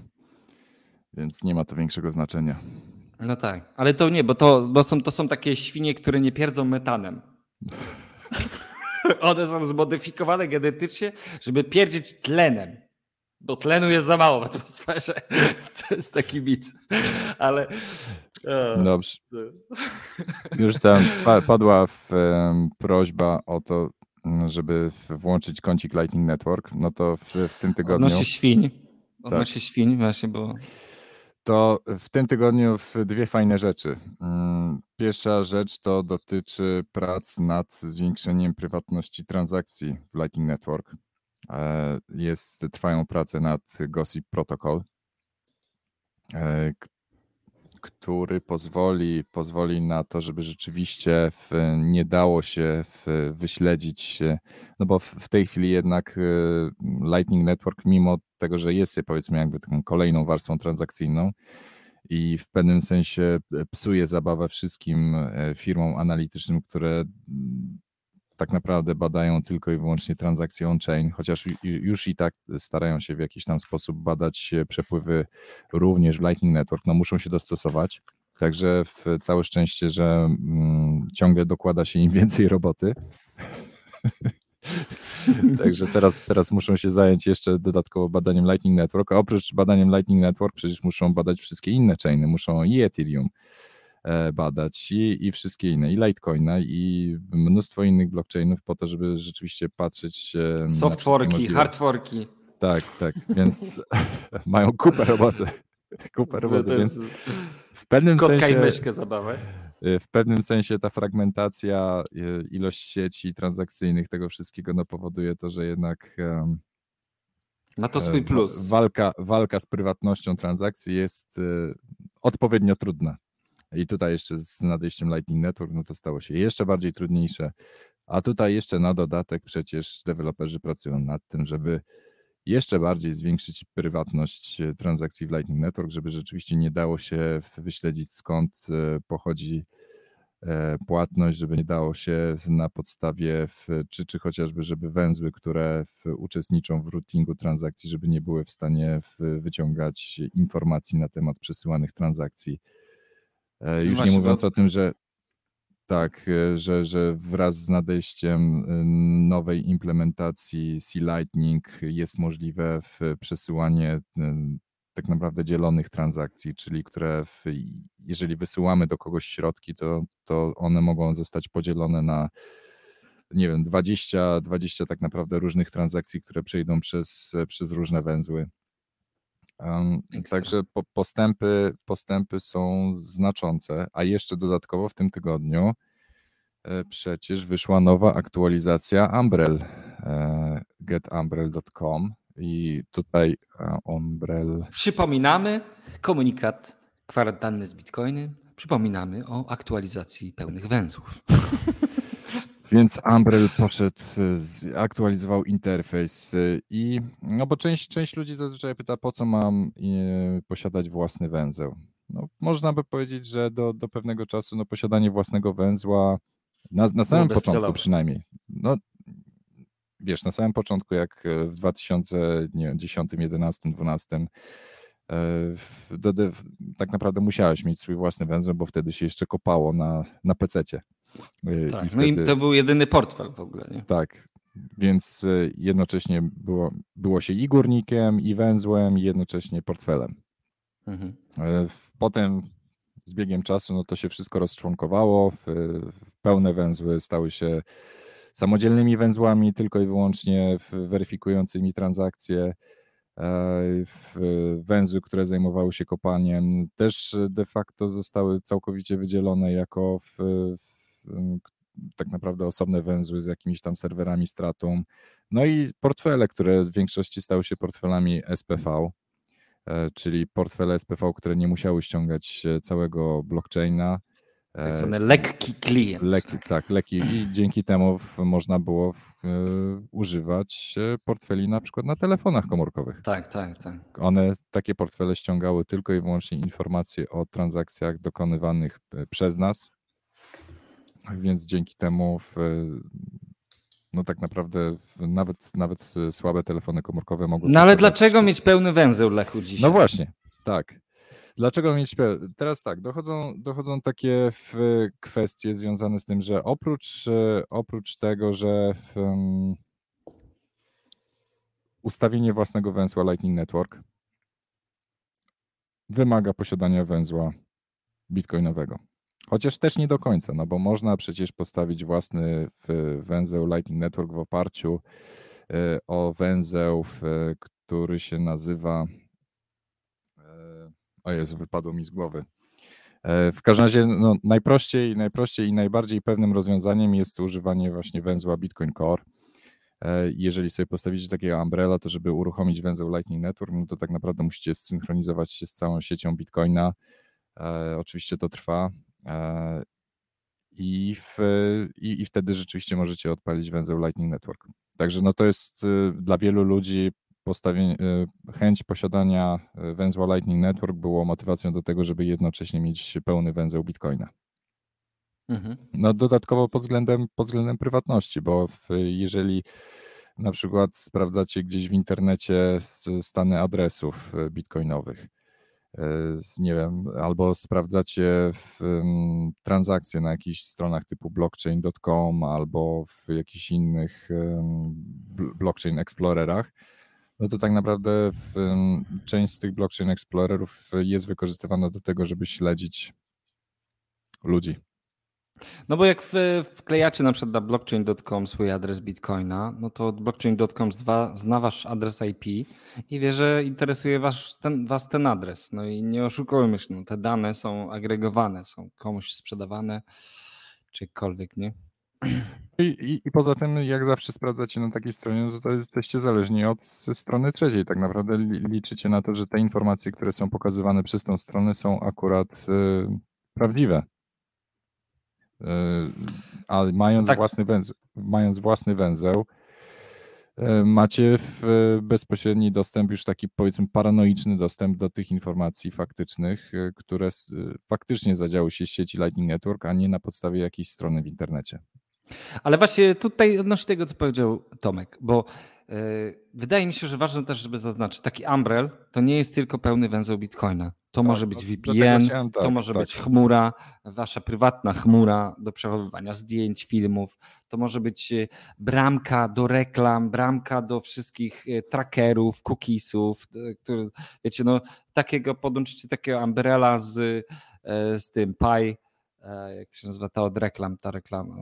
[SPEAKER 2] więc nie ma to większego znaczenia.
[SPEAKER 1] No tak, ale to nie, bo to, bo są, to są takie świnie, które nie pierdzą metanem. One są zmodyfikowane genetycznie, żeby pierdzieć tlenem. Bo tlenu jest za mało w atmosferze. To jest taki mit. Ale
[SPEAKER 2] Dobrze. Już tam padła w, prośba o to, żeby włączyć kącik Lightning Network. No to w, w tym tygodniu.
[SPEAKER 1] Odnośnie świń. Odnośnie tak. świń, właśnie, bo.
[SPEAKER 2] To w tym tygodniu dwie fajne rzeczy. Mm, pierwsza rzecz to dotyczy prac nad zwiększeniem prywatności transakcji w Lightning Network. E, jest, trwają prace nad Gossip Protocol, e, który pozwoli, pozwoli na to, żeby rzeczywiście w, nie dało się w, wyśledzić, no bo w, w, tej chwili jednak y, Lightning Network, mimo tego, że jest powiedzmy jakby taką kolejną warstwą transakcyjną i w pewnym sensie psuje zabawę wszystkim e, firmom analitycznym, które tak naprawdę badają tylko i wyłącznie transakcje on-chain, chociaż już i tak starają się w jakiś tam sposób badać przepływy również w Lightning Network, no muszą się dostosować. Także w całe szczęście, że mm, ciągle dokłada się im więcej roboty. Także teraz, teraz muszą się zająć jeszcze dodatkowo badaniem Lightning Network, a oprócz badaniem Lightning Network przecież muszą badać wszystkie inne chainy, muszą i Ethereum, E, badać i, i wszystkie inne, i Litecoina, i mnóstwo innych blockchainów po to, żeby rzeczywiście patrzeć.
[SPEAKER 1] Softworki, hardworki.
[SPEAKER 2] Tak, tak, więc mają kupę roboty. Kupę roboty, więc w pewnym
[SPEAKER 1] Kotka
[SPEAKER 2] sensie...
[SPEAKER 1] i myszkę zabawę.
[SPEAKER 2] E, w pewnym sensie ta fragmentacja, e, ilość sieci transakcyjnych, tego wszystkiego no, powoduje to, że jednak
[SPEAKER 1] ma to swój plus.
[SPEAKER 2] Walka, walka z prywatnością transakcji jest odpowiednio trudna. I tutaj jeszcze z nadejściem Lightning Network, no to stało się jeszcze bardziej trudniejsze. A tutaj jeszcze na dodatek przecież deweloperzy pracują nad tym, żeby jeszcze bardziej zwiększyć prywatność e, transakcji w Lightning Network, żeby rzeczywiście nie dało się wyśledzić skąd e, pochodzi e, płatność, żeby nie dało się na podstawie, w, czy, czy chociażby, żeby węzły, które w, uczestniczą w routingu transakcji, żeby nie były w stanie w, wyciągać informacji na temat przesyłanych transakcji już Właśnie, nie mówiąc bo... o tym, że Tak, że, że wraz z nadejściem nowej implementacji C-Lightning jest możliwe w przesyłanie tak naprawdę dzielonych transakcji, czyli które w, jeżeli wysyłamy do kogoś środki, to, to one mogą zostać podzielone na nie wiem, 20, 20 tak naprawdę różnych transakcji, które przejdą przez, przez różne węzły. Um, także po, postępy, postępy są znaczące, a jeszcze dodatkowo w tym tygodniu e, przecież wyszła nowa aktualizacja Umbrel, e, getumbrel.com i tutaj e, Umbrel.
[SPEAKER 1] Przypominamy komunikat kwarantanny z Bitcoinem. Przypominamy o aktualizacji pełnych węzłów.
[SPEAKER 2] Więc Umbrel poszedł, aktualizował interfejs y, i no bo część, część ludzi zazwyczaj pyta, po co mam y, posiadać własny węzeł. No, można by powiedzieć, że do, do pewnego czasu no, posiadanie własnego węzła na, na samym początku przynajmniej. No, wiesz, na samym początku, jak w 2010, 11, 12 do, do, tak naprawdę musiałeś mieć swój własny węzeł, bo wtedy się jeszcze kopało na, na pececie.
[SPEAKER 1] Y, tak, I wtedy, no i to był jedyny portfel w ogóle. Nie?
[SPEAKER 2] Tak, więc y, jednocześnie było, było się i górnikiem, i węzłem, i jednocześnie portfelem. Mhm. E, potem z biegiem czasu no to się wszystko rozczłonkowało, pełne węzły stały się samodzielnymi węzłami, tylko i wyłącznie weryfikującymi transakcje. E, węzły, które zajmowały się kopaniem, też de facto zostały całkowicie wydzielone jako w, tak naprawdę osobne węzły z jakimiś tam serwerami stratą. No i portfele, które w większości stały się portfelami SPV, e, czyli portfele SPV, które nie musiały ściągać całego blockchaina.
[SPEAKER 1] Tak zwany lekki klient.
[SPEAKER 2] Lekki, tak, lekki i dzięki temu można było w, używać e, portfeli na przykład na telefonach komórkowych.
[SPEAKER 1] Tak, tak, tak.
[SPEAKER 2] One, takie portfele ściągały tylko i wyłącznie informacje o transakcjach dokonywanych e, przez nas, więc dzięki temu w, no tak naprawdę nawet, nawet słabe telefony komórkowe mogły...
[SPEAKER 1] No ale dlaczego mieć pełny węzeł Lechu dzisiaj?
[SPEAKER 2] No właśnie, tak. Dlaczego mieć pełny? Teraz tak, dochodzą, dochodzą takie kwestie związane z tym, że oprócz, oprócz tego, że um, ustawienie własnego węzła Lightning Network wymaga posiadania węzła bitcoinowego. Chociaż też nie do końca, no bo można przecież postawić własny węzeł Lightning Network w oparciu e, o węzeł, który się nazywa. E, o Jezu, wypadło mi z głowy. E, w każdym razie no, najprościej, najprościej i najbardziej pewnym rozwiązaniem jest używanie właśnie węzła Bitcoin Core. Jeżeli sobie postawicie takiego umbrella, to żeby uruchomić węzeł Lightning Network, no to tak naprawdę musicie zsynchronizować się z całą siecią Bitcoina. Oczywiście to trwa. E, I, w, i, i wtedy rzeczywiście możecie odpalić węzeł Lightning Network. Także no to jest y, dla wielu ludzi postawienie, y, chęć posiadania y, węzła Lightning Network było motywacją do tego, żeby jednocześnie mieć pełny węzeł Bitcoina. Mhm. No dodatkowo pod względem, pod względem prywatności, bo w, jeżeli na przykład sprawdzacie gdzieś w internecie stany adresów bitcoinowych, nie wiem, albo sprawdzacie w, um, transakcje na jakichś stronach typu blockchain.com albo w jakichś innych um, blockchain explorerach, no to tak naprawdę w, um, część z tych blockchain explorerów jest wykorzystywana do tego, żeby śledzić ludzi.
[SPEAKER 1] No bo jak wklejacie na przykład na blockchain.com swój adres bitcoina, no to blockchain.com zna wasz adres IP i wie, że interesuje was ten, was ten adres. No i nie oszukujmy się, no te dane są agregowane, są komuś sprzedawane, czy jakkolwiek, nie?
[SPEAKER 2] I, i, I, poza tym, jak zawsze sprawdzacie na takiej stronie, no to jesteście zależni od strony trzeciej. Tak naprawdę liczycie na to, że te informacje, które są pokazywane przez tą stronę, są akurat y, prawdziwe. E, a mając, tak. własny węzeł, mając własny węzeł, e, macie bezpośredni dostęp, już taki powiedzmy paranoiczny dostęp do tych informacji faktycznych, e, które faktycznie zadziały się z sieci Lightning Network, a nie na podstawie jakiejś strony w internecie.
[SPEAKER 1] Ale właśnie tutaj odnośnie tego, co powiedział Tomek, bo wydaje mi się, że ważne też, żeby zaznaczyć, taki Umbrel to nie jest tylko pełny węzeł Bitcoina. To tak, może być no, VPN, chciałem, tak, to może tak. być chmura, wasza prywatna chmura do przechowywania zdjęć, filmów. To może być e, bramka do reklam, bramka do wszystkich e, trackerów, cookiesów. E, które, wiecie, no takiego podłączycie takiego umbrella z, z tym Pi, jak się nazywa ta od reklam, ta reklama.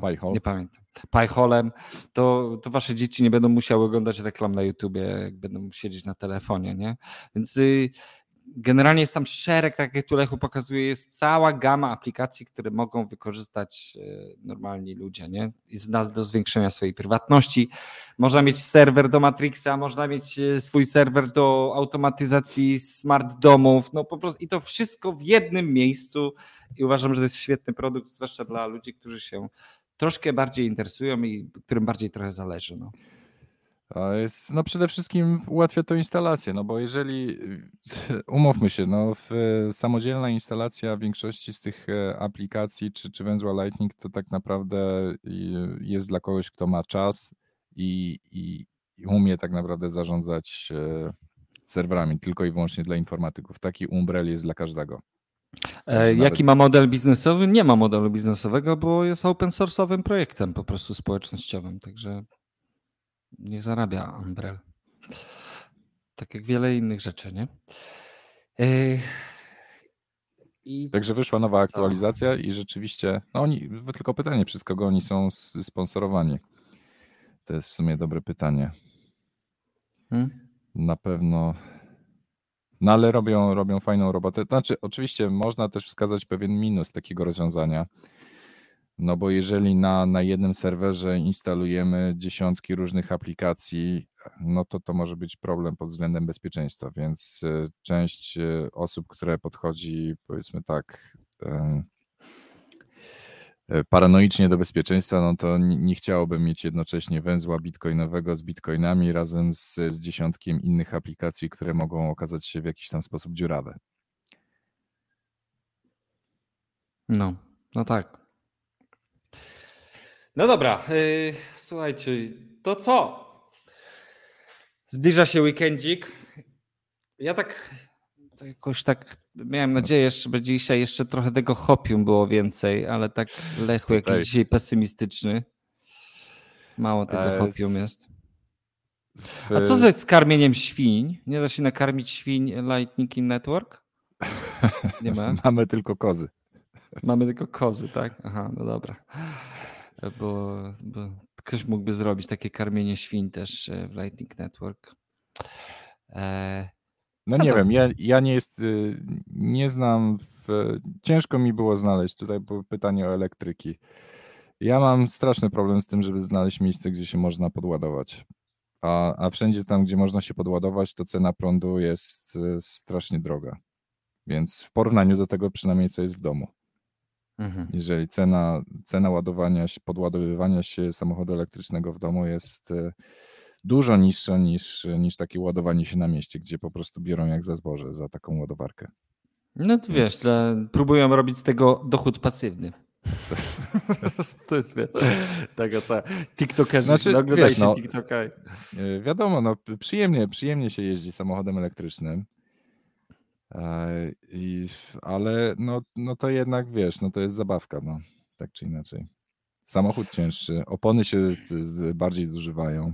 [SPEAKER 2] Piehole.
[SPEAKER 1] Nie pamiętam. Piholem, to, to wasze dzieci nie będą musiały oglądać reklam na YouTubie, jak będą siedzieć na telefonie, nie? Więc y, generalnie jest tam szereg, tak jak tu Lechu pokazuje, jest cała gama aplikacji, które mogą wykorzystać y, normalni ludzie, nie? Jest nas do zwiększenia swojej prywatności. Można mieć serwer do Matrixa, można mieć y, swój serwer do automatyzacji smart domów, no po prostu i to wszystko w jednym miejscu i uważam, że to jest świetny produkt, zwłaszcza dla ludzi, którzy się troszkę bardziej interesują i którym bardziej trochę zależy. No.
[SPEAKER 2] No przede wszystkim ułatwia to instalację, no bo jeżeli, umówmy się, no samodzielna instalacja większości z tych e, aplikacji czy, czy węzła Lightning to tak naprawdę jest dla kogoś, kto ma czas i, i, i umie tak naprawdę zarządzać e, serwerami tylko i wyłącznie dla informatyków. Taki umbrel jest dla każdego.
[SPEAKER 1] E, jaki ma model biznesowy? Nie ma modelu biznesowego, bo jest open source'owym projektem po prostu społecznościowym, także nie zarabia Umbrel. Tak jak wiele innych rzeczy, nie? E,
[SPEAKER 2] Także wyszła nowa aktualizacja i rzeczywiście, no oni, tylko pytanie, przez kogo oni są sponsorowani? To jest w sumie dobre pytanie. Hmm? Na pewno no ale robią, robią fajną robotę. Znaczy, oczywiście można też wskazać pewien minus takiego rozwiązania. No bo jeżeli na, na jednym serwerze instalujemy dziesiątki różnych aplikacji, no to to może być problem pod względem bezpieczeństwa, więc e, część e, osób, które podchodzi, powiedzmy tak, E, paranoicznie do bezpieczeństwa, no to nie, nie chciałbym mieć jednocześnie węzła bitcoinowego z bitcoinami razem z, z dziesiątkiem innych aplikacji, które mogą okazać się w jakiś tam sposób dziurawe.
[SPEAKER 1] No, no tak. No dobra, yy, słuchajcie, to co? Zbliża się weekendzik. Ja tak jakoś tak miałem nadzieję, że będzie dzisiaj jeszcze trochę tego hopium było więcej, ale tak Lechu jakiś dzisiaj pesymistyczny. Mało tego hopium jest. A co ze skarmieniem świń? Nie da się nakarmić świń Lightning Network?
[SPEAKER 2] Nie ma? Mamy tylko kozy.
[SPEAKER 1] Mamy tylko kozy, tak? Aha, no dobra. Bo, bo ktoś mógłby zrobić takie karmienie świń też e, w Lightning Network.
[SPEAKER 2] E, no, no nie to... wiem, ja, ja nie jest, y, nie znam, w, ciężko mi było znaleźć, tutaj było pytanie o elektryki. Ja mam straszny problem z tym, żeby znaleźć miejsce, gdzie się można podładować. A, a wszędzie tam, gdzie można się podładować, to cena prądu jest y, strasznie droga. Więc w porównaniu do tego przynajmniej co jest w domu. Mhm. Jeżeli cena, cena ładowania, podładowywania się samochodu elektrycznego w domu jest y, dużo niższa niż, niż takie ładowanie się na mieście, gdzie po prostu biorą jak za zboże za taką ładowarkę.
[SPEAKER 1] No to wiesz, próbują robić z tego dochód pasywny. to jest taka co TikTokerzy, znaczy, oglądajcie no, TikToka. E,
[SPEAKER 2] wiadomo, no, przyjemnie, przyjemnie się jeździ samochodem elektrycznym. E, I, ale no, no to jednak wiesz, no to jest zabawka, no, tak czy inaczej. Samochód cięższy, opony się z, z bardziej zużywają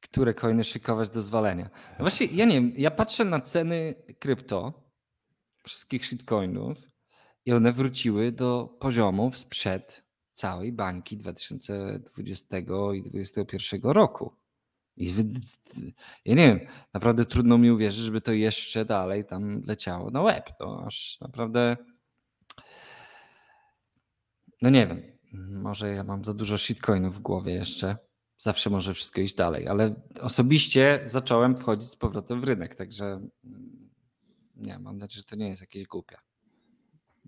[SPEAKER 1] które coiny szykować do zwalenia. No właśnie, ja nie wiem, ja patrzę na ceny krypto, wszystkich shitcoinów i one wróciły do poziomów sprzed całej bańki 2020 i 2021 roku. I ja nie wiem, naprawdę trudno mi uwierzyć, żeby to jeszcze dalej tam leciało na web. To aż naprawdę. No nie wiem, może ja mam za dużo shitcoinów w głowie jeszcze zawsze może wszystko iść dalej, ale osobiście zacząłem wchodzić z powrotem w rynek, także mm, nie, mam nadzieję, że to nie jest jakieś głupie.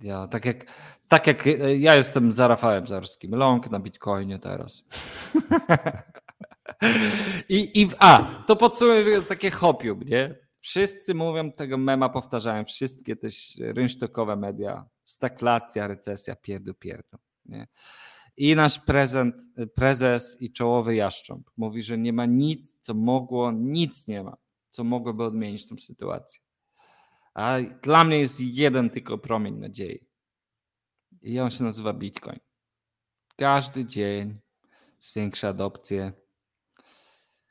[SPEAKER 1] Ja tak jak, tak jak e, ja jestem za Rafałem Zarskim, long na Bitcoinie teraz. I, I a, to podsumowując takie hopium, nie? Wszyscy mówią tego mema, powtarzają, wszystkie też rynsztokowe media, stagflacja, recesja, pierdu, pierdu. Nie? I nasz prezent, prezes i czołowy jaszcząb mówi, że nie ma nic, co mogło, nic nie ma, co mogłoby odmienić tę sytuację. A dla mnie jest jeden tylko promień nadziei. I on się nazywa Bitcoin. Każdy dzień zwiększa adopcję.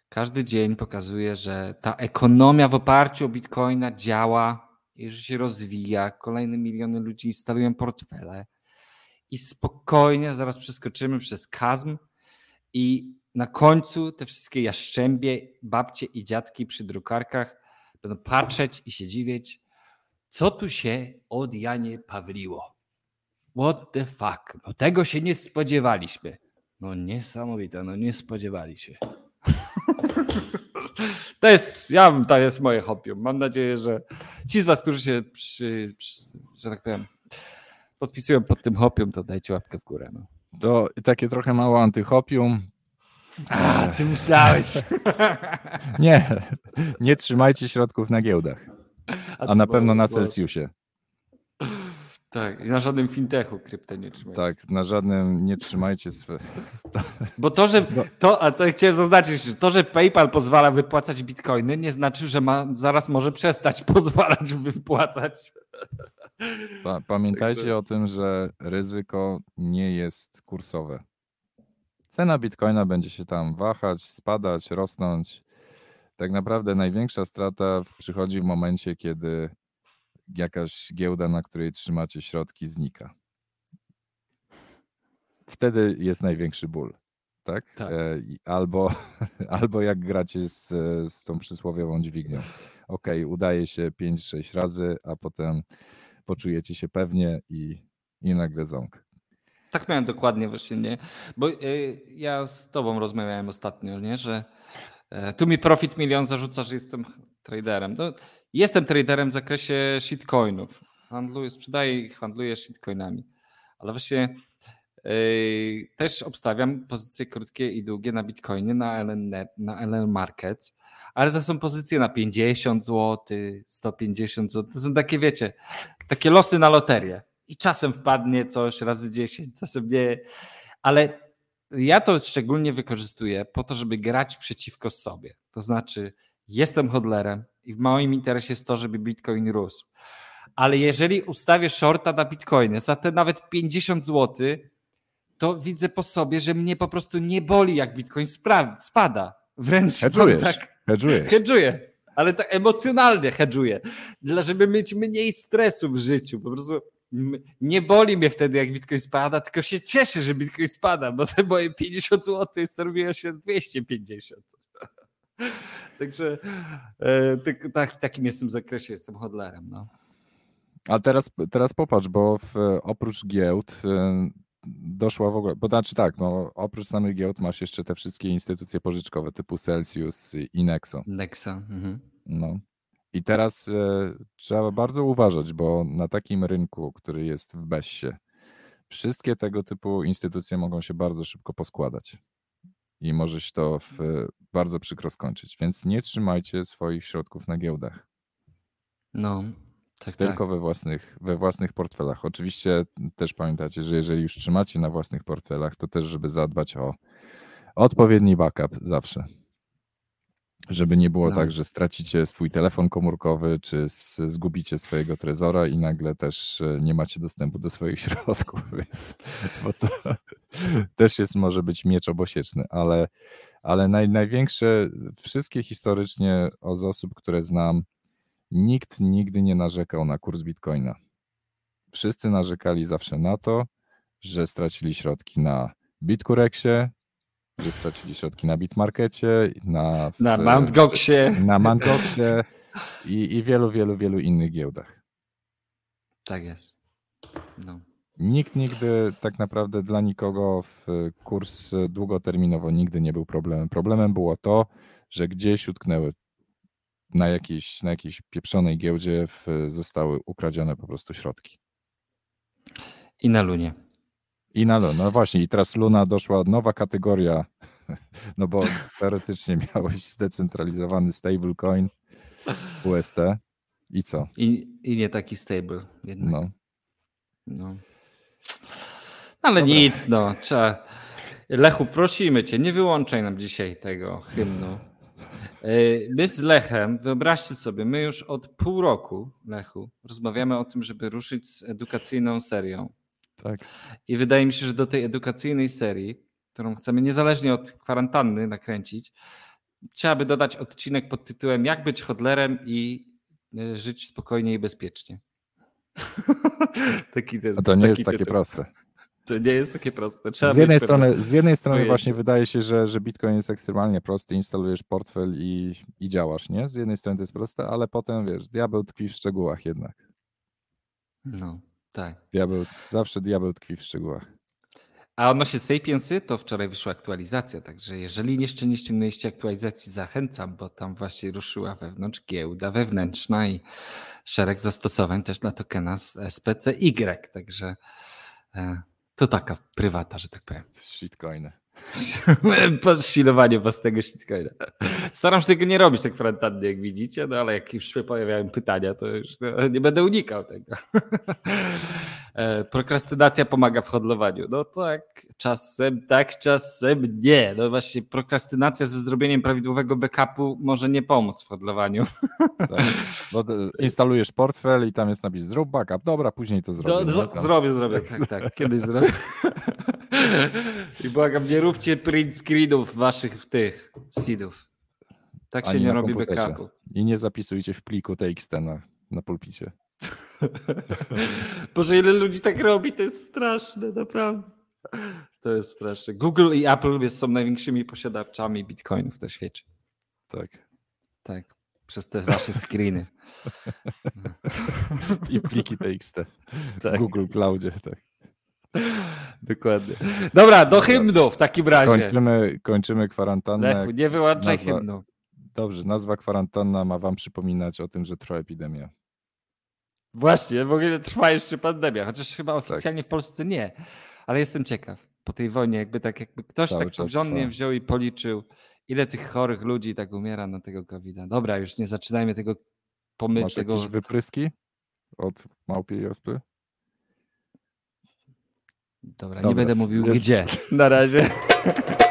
[SPEAKER 1] Każdy dzień pokazuje, że ta ekonomia w oparciu o Bitcoina działa i że się rozwija. Kolejne miliony ludzi instalują portfele i spokojnie zaraz przeskoczymy przez kazm i na końcu te wszystkie jaszczębie, babcie i dziadki przy drukarkach będą patrzeć i się dziwić, co tu się od Janie Pawliło. What the fuck? No tego się nie spodziewaliśmy. No niesamowite, no nie spodziewali się. To jest, ja, to jest moje hobby. Mam nadzieję, że ci z was, którzy się, przy, przy, że tak powiem, podpisują pod tym hopium, to dajcie łapkę w górę. No.
[SPEAKER 2] To takie trochę mało antyhopium.
[SPEAKER 1] A, ty musiałeś.
[SPEAKER 2] nie, nie trzymajcie środków na giełdach. A, a na pewno na Celsjusie.
[SPEAKER 1] Tak, i na żadnym fintechu krypto nie trzymajcie.
[SPEAKER 2] Tak, na żadnym nie trzymajcie swe.
[SPEAKER 1] Bo to, że to, a to chciałem zaznaczyć, że to, że PayPal pozwala wypłacać bitcoiny, nie znaczy, że ma, zaraz może przestać pozwalać wypłacać.
[SPEAKER 2] Pa, pamiętajcie o tym, że ryzyko nie jest kursowe. Cena bitcoina będzie się tam wahać, spadać, rosnąć. Tak naprawdę największa strata przychodzi w momencie, kiedy jakaś giełda, na której trzymacie środki, znika. Wtedy jest największy ból. Tak? tak. E, albo, albo jak gracie z, z tą przysłowiową dźwignią. Ok, udaje się 5-6 razy, a potem poczujecie się pewnie i, i nagle ząg.
[SPEAKER 1] Tak miałem dokładnie właśnie, nie? Bo y, ja z tobą rozmawiałem ostatnio, nie? Że y, tu mi Profit Milion zarzuca, że jestem traderem. To jestem traderem w zakresie shitcoinów. Handluję, sprzedaję i handluję shitcoinami. Ale właśnie y, też obstawiam pozycje krótkie i długie na Bitcoinie, na LN, na LN ale to są pozycje na 50 zł, 150 zł. To są takie, wiecie, takie losy na loterię i czasem wpadnie coś razy 10, czasem nie. Ale ja to szczególnie wykorzystuję po to, żeby grać przeciwko sobie. To znaczy, jestem hodlerem i w moim interesie jest to, żeby Bitcoin rósł. Ale jeżeli ustawię shorta na Bitcoinie za te nawet 50 zł, to widzę po sobie, że mnie po prostu nie boli, jak Bitcoin spada. Wręcz
[SPEAKER 2] hedżujesz, tak. Hedżujesz.
[SPEAKER 1] Hedżuję ale tak emocjonalnie hedżuję, dla żeby mieć mniej stresu w życiu. Po prostu nie boli mnie wtedy, jak Bitcoin spada, tylko się cieszę, że Bitcoin spada, bo te moje 50 zł zrobiło się 250. Także e, tak, tak, takim jestem zakresie, jestem hodlerem. No.
[SPEAKER 2] A teraz, teraz popatrz, bo w, oprócz giełd e, doszła w ogóle, bo znaczy tak, no, oprócz samych giełd masz jeszcze te wszystkie instytucje pożyczkowe typu Celsius i Nexo.
[SPEAKER 1] Nexa. Mhm.
[SPEAKER 2] No. I teraz e, trzeba bardzo uważać, bo na takim rynku, który jest w bezsie, wszystkie tego typu instytucje mogą się bardzo szybko poskładać i może się to w, bardzo przykro skończyć. Więc nie trzymajcie swoich środków na giełdach.
[SPEAKER 1] No, tak,
[SPEAKER 2] Tylko
[SPEAKER 1] tak.
[SPEAKER 2] we własnych, we własnych portfelach. Oczywiście też pamiętacie, że jeżeli już trzymacie na własnych portfelach, to też, żeby zadbać o odpowiedni backup zawsze. Żeby nie było no. tak, że stracicie swój telefon komórkowy, czy zgubicie swojego trezora i nagle też e, nie macie dostępu do swoich środków, więc bo to też jest, może być miecz obosieczny, ale, ale naj, największe, wszystkie historycznie z osób, które znam, nikt nigdy nie narzekał na kurs bitcoina. Wszyscy narzekali zawsze na to, że stracili środki na Bitcurexie, że stracili środki na Bitmarkecie, na,
[SPEAKER 1] na. Goxie,
[SPEAKER 2] na Mt. Goxie i, i wielu, wielu, wielu innych giełdach.
[SPEAKER 1] Tak jest. No.
[SPEAKER 2] Nikt nigdy, tak naprawdę dla nikogo w kurs długoterminowo nigdy nie był problemem. Problemem było to, że gdzieś utknęły na jakiejś, na jakiejś pieprzonej giełdzie w, zostały ukradzione po prostu środki.
[SPEAKER 1] I na Lunie.
[SPEAKER 2] I na Luna. No właśnie, i teraz Luna doszła nowa kategoria, no bo teoretycznie miałeś zdecentralizowany stablecoin UST i co?
[SPEAKER 1] I, i nie taki stable jednak. No. no. Ale Dobra. nic, no. Trzeba... Lechu, prosimy cię, nie wyłączaj nam dzisiaj tego hymnu. E, my z Lechem, wyobraźcie sobie, my już od pół roku, Lechu, rozmawiamy o tym, żeby ruszyć z edukacyjną serią.
[SPEAKER 2] Tak.
[SPEAKER 1] I wydaje mi się, że do tej edukacyjnej serii, którą chcemy niezależnie od kwarantanny nakręcić, trzeba by dodać odcinek pod tytułem Jak być hodlerem i e, żyć spokojnie i bezpiecznie.
[SPEAKER 2] taki ten, A to nie jest takie tytuł. proste.
[SPEAKER 1] To nie jest takie proste. Trzeba
[SPEAKER 2] z, jednej strony, z jednej strony właśnie wydaje się, że, że Bitcoin jest ekstremalnie prosty, instalujesz portfel i, i działasz, nie? Z jednej strony to jest proste, ale potem wiesz, diabeł tkwi w szczegółach jednak.
[SPEAKER 1] No, tak.
[SPEAKER 2] Diabeł, zawsze diabeł tkwi w szczegółach.
[SPEAKER 1] A odnośnie Sapiensy, to wczoraj wyszła aktualizacja, także jeżeli jeszcze nie ściągnęliście aktualizacji, zachęcam, bo tam właśnie ruszyła wewnątrz giełda wewnętrzna i szereg zastosowań też dla tokena z SPCY, także e, to taka prywata, że tak powiem.
[SPEAKER 2] Shitcoiny.
[SPEAKER 1] Podsilowanie własnego shitcoina. Staram się tego nie robić tak kwarantannie, jak widzicie, no ale jak już się pojawiają pytania, to już no, nie będę unikał tego. E, prokrastynacja pomaga w hodlowaniu. No tak, czasem tak, czasem nie. No właśnie prokrastynacja ze zrobieniem prawidłowego backupu może nie pomóc w hodlowaniu. Tak,
[SPEAKER 2] bo instalujesz portfel i tam jest napis zrób backup. Dobra, później to zrobię.
[SPEAKER 1] No, zrobię, zrobię, tak, tak, kiedyś zrobię. I błagam, nie róbcie print screenów waszych tych seedów. Tak się Ani nie robi backupu.
[SPEAKER 2] I nie zapisujcie w pliku TXT na, na pulpicie.
[SPEAKER 1] Boże, ile ludzi tak robi, to jest straszne, naprawdę. To jest straszne. Google i Apple są największymi posiadaczami bitcoinów na świecie.
[SPEAKER 2] Tak.
[SPEAKER 1] Tak, przez te wasze screeny.
[SPEAKER 2] I pliki TXT tak. w Google Cloudzie, tak.
[SPEAKER 1] Dokładnie. Dobra, do hymnu w takim razie.
[SPEAKER 2] Kończymy, kończymy kwarantannę.
[SPEAKER 1] Lechu, nie wyłączaj nazwa, hymnu.
[SPEAKER 2] Dobrze, nazwa kwarantanna ma wam przypominać o tym, że trwa epidemia.
[SPEAKER 1] Właśnie, w ogóle trwa jeszcze pandemia, chociaż chyba tak. oficjalnie tak. w Polsce nie, ale jestem ciekaw po tej wojnie, jakby tak jakby ktoś Cały tak porządnie wziął i policzył, ile tych chorych ludzi tak umiera na tego covid -a. Dobra, już nie zaczynajmy tego
[SPEAKER 2] pomysłu. Masz tego... jakieś wypryski od małpiej ospy?
[SPEAKER 1] Dobra, Dobra, nie będę mówił gdzie. Na razie.